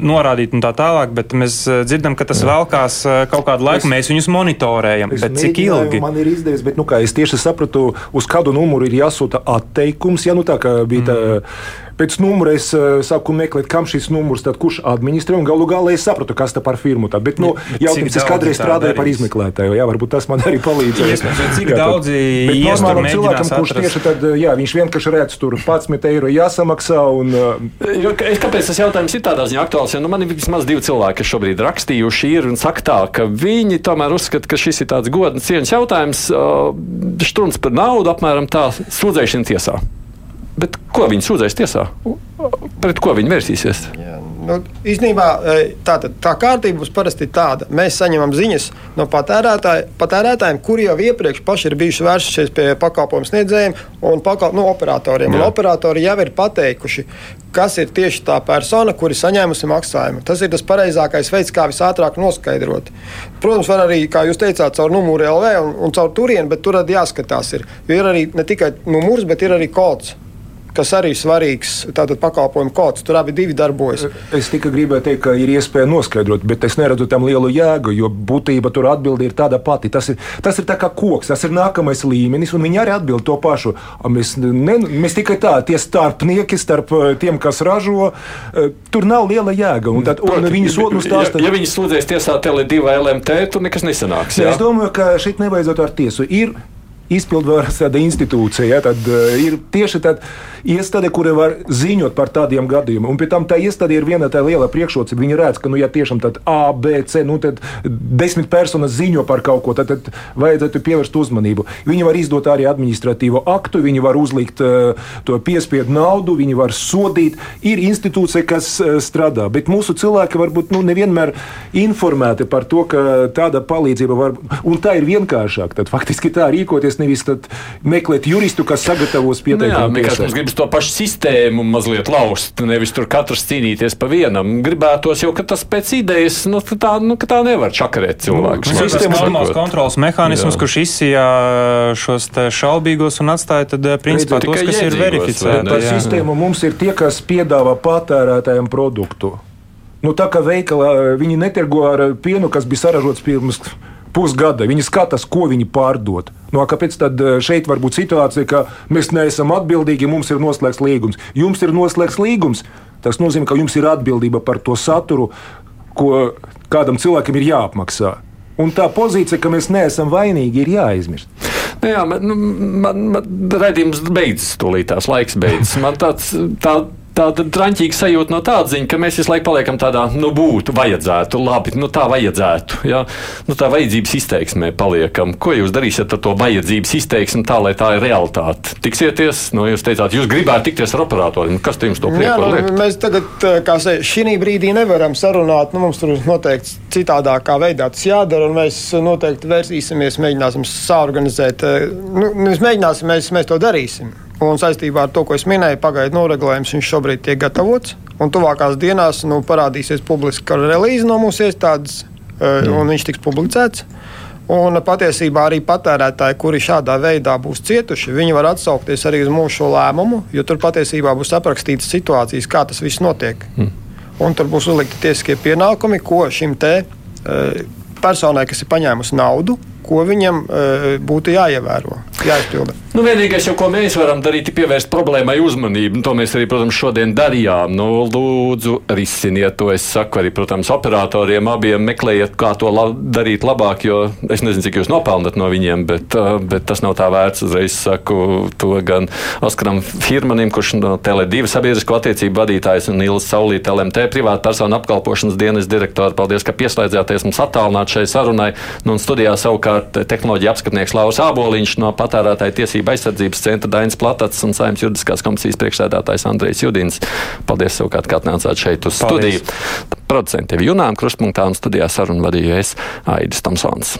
S3: norādīt un tā tālāk, bet mēs dzirdam, ka tas Jā. velkās kaut kādu laiku. Es, mēs viņus monitorējam. Cik ilgi?
S6: Man ir izdevies, bet nu, es tieši sapratu, uz kādu numuru ir jāsūta atteikums. Ja nu tā bija tā. Pēc numura es uh, sāku meklēt, kam šis numurs, tad kurš administrē. Un galu galā es sapratu, kas tā par firmu. Tā. Bet, nu, jautājums, es kādreiz strādāju par izmeklētāju. Jā, varbūt tas man arī palīdzēs.
S3: Cik daudzi
S6: normālam cilvēkam, kurš tieši tad, jā, viņš vienkārši redz tur 11 eiro jāsamaksā. Un, uh,
S2: Kāpēc tas jautājums ir tādā ziņā aktuāls? Jo nu, man ir vismaz divi cilvēki, kas šobrīd rakstījuši ir un saka tā, ka viņi tomēr uzskata, ka šis ir tāds godens cieņas jautājums. Uh, Šturns par naudu apmēram tā sūdzēšana tiesā. Bet ko viņi sūdzēs tiesā? Pret ko viņi vērsīsies? Jā,
S7: Nu, īstenībā tā, tā kārtība mums parasti tāda. Mēs saņemam ziņas no patērētāj, patērētājiem, kuri jau iepriekš paši ir bijuši vērsušies pie pakalpojumu sniedzējiem un pakal, nu, operatoriem. Un operatori jau ir pateikuši, kas ir tieši tā persona, kuri saņēmusi maksājumu. Tas ir tas pareizākais veids, kā visātrāk noskaidrot. Protams, var arī, kā jūs teicāt, caur numuru LV un, un caur turieni, bet tur jāskatās. Ir. Jo ir arī ne tikai numurs, bet ir arī kods kas arī svarīgs. Tātad pakalpojumu kods tur abi darbojas.
S6: Es tikai gribēju teikt, ka ir iespēja noskaidrot, bet es neredzu tam lielu jēgu, jo būtība tur atbildi ir tāda pati. Tas ir, tas ir kā koks, tas ir nākamais līmenis, un viņi arī atbild to pašu. Mēs, ne, mēs tikai tā, tie starpnieki starp eh, tiem, kas ražo, eh, tur nav liela jēga. Un tad, un viņi
S2: nu stāsta, ja, ja viņi sūdzēs tiesā Tele2 vai LMT, tur nekas nesanāks.
S6: Jā? Es domāju, ka šeit nevajadzētu ar tiesu. Ir izpildvaras institūcija. Ja, tad uh, ir tieši tāda iestāde, kura var ziņot par tādiem gadījumiem. Un pēc tam tā iestāde ir viena tā liela priekšrocība. Viņi redz, ka, nu, ja tiešām tāda A, B, C, nu, tad desmit personas ziņo par kaut ko, tad, tad vajadzētu pievērst uzmanību. Viņi var izdot arī administratīvo aktu, viņi var uzlikt uh, to piespiedu naudu, viņi var sodīt. Ir institūcija, kas uh, strādā, bet mūsu cilvēki varbūt nu, nevienmēr informēti par to, ka tāda palīdzība var, un tā ir vienkāršāk. Tad faktiski tā rīkoties nevis meklēt juristu, kas sagatavos pieteikumu.
S2: Nu, mums gribas to pašu sistēmu mazliet laust, nevis tur katrs cīnīties pa vienam. Gribētos jau, ka tas pēc idejas, nu, tā, nu, tā nevar čakarēt cilvēku.
S3: Nu, Sistēmas normāls kontrols mehānisms, Jā. kurš izsijā šos šaubīgos un atstāja tad, eh, principā, tos, kas ir verificēti.
S6: Par sistēmu mums ir tie, kas piedāvā patērētājiem produktu. Nu, tā kā veikalā viņi netirgo ar pienu, kas bija saražots pirms pusgada. Viņi skatās, ko viņi pārdod. No, nu, kāpēc tad eh, šeit var būt situācija, ka mēs neesam atbildīgi, mums ir noslēgts līgums? Jums ir noslēgts līgums. Tas nozīmē, ka jums ir atbildība par to saturu, ko kādam cilvēkam ir jāapmaksā. Un tā pozīcija, ka mēs neesam vainīgi, ir jāizmirst.
S2: Nu jā, man, nu, man, man redzējums beidzas, tūlīt tās laiks beidzas. Man tāds, tā, tāda traņķīga sajūta no tāda ziņa, ka mēs visu laiku paliekam tādā, nu, būtu, vajadzētu, labi, nu, tā vajadzētu. Ja? Nu, tā vajadzības izteiksmē paliekam. Ko jūs darīsiet ar to vajadzības izteiksmi tā, lai tā ir realitāte? Tiksieties, nu, jūs teicāt, jūs gribētu tikties ar operatoriem. Nu, kas jums to prieku
S7: nu, liek? Mēs tagad, eh, kā šī brīdī nevaram sarunāt, nu, mums tur noteikti citādākā veidā tas jādara, un mēs noteikti vērsīsimies, mēģināsim saorganizēt. Eh, nu, mēs mēģināsim, mēs, mēs to darīsim. Un saistībā ar to, ko es minēju, pagaidu noregulējums viņš šobrīd tiek gatavots. Un tuvākās dienās nu, parādīsies publiska relīze no mūsu iestādes, mm. un viņš tiks publicēts. Un patiesībā arī patērētāji, kuri šādā veidā būs cietuši, viņi var atsaukties arī uz mūsu lēmumu, jo tur patiesībā būs aprakstītas situācijas, kā tas viss notiek. Mm. Un tur būs uzlikti tiesiskie pienākumi, ko šim te uh, personai, kas ir paņēmusi naudu, ko viņam uh, būtu jāievēro, jāizpilda.
S2: Nu, vienīgais, jau, ko mēs varam darīt, ir pievērst problēmai uzmanību. To mēs arī, protams, šodien darījām. Nu, lūdzu, risiniet to. Es saku arī, protams, operatoriem abiem meklējiet, kā to la darīt labāk, jo es nezinu, cik jūs nopelnat no viņiem, bet, bet tas nav tā vērts. Uzreiz saku to gan Oskaram Firmanim, kurš no Tele2 sabiedrisko attiecību vadītājs un Nīlas Saulīte LMT privāta persona apkalpošanas dienas direktora. Paldies, ka pieslēdzāties mums attālināt šai sarunai. Nu, savukārt savukārt tehnoloģija apskatnieks Lauris Āboliņš no patērētāja tiesība aizsardzības centra Dainis Platats un Saimnes juridiskās komisijas priekšsēdētājs Andrejs Judins. Paldies, savukārt, ka atnācāt šeit uz Paldies. studiju. Producentiem Junām Krustpunktā un studijā sarunu vadīju es Aidis Tomsons.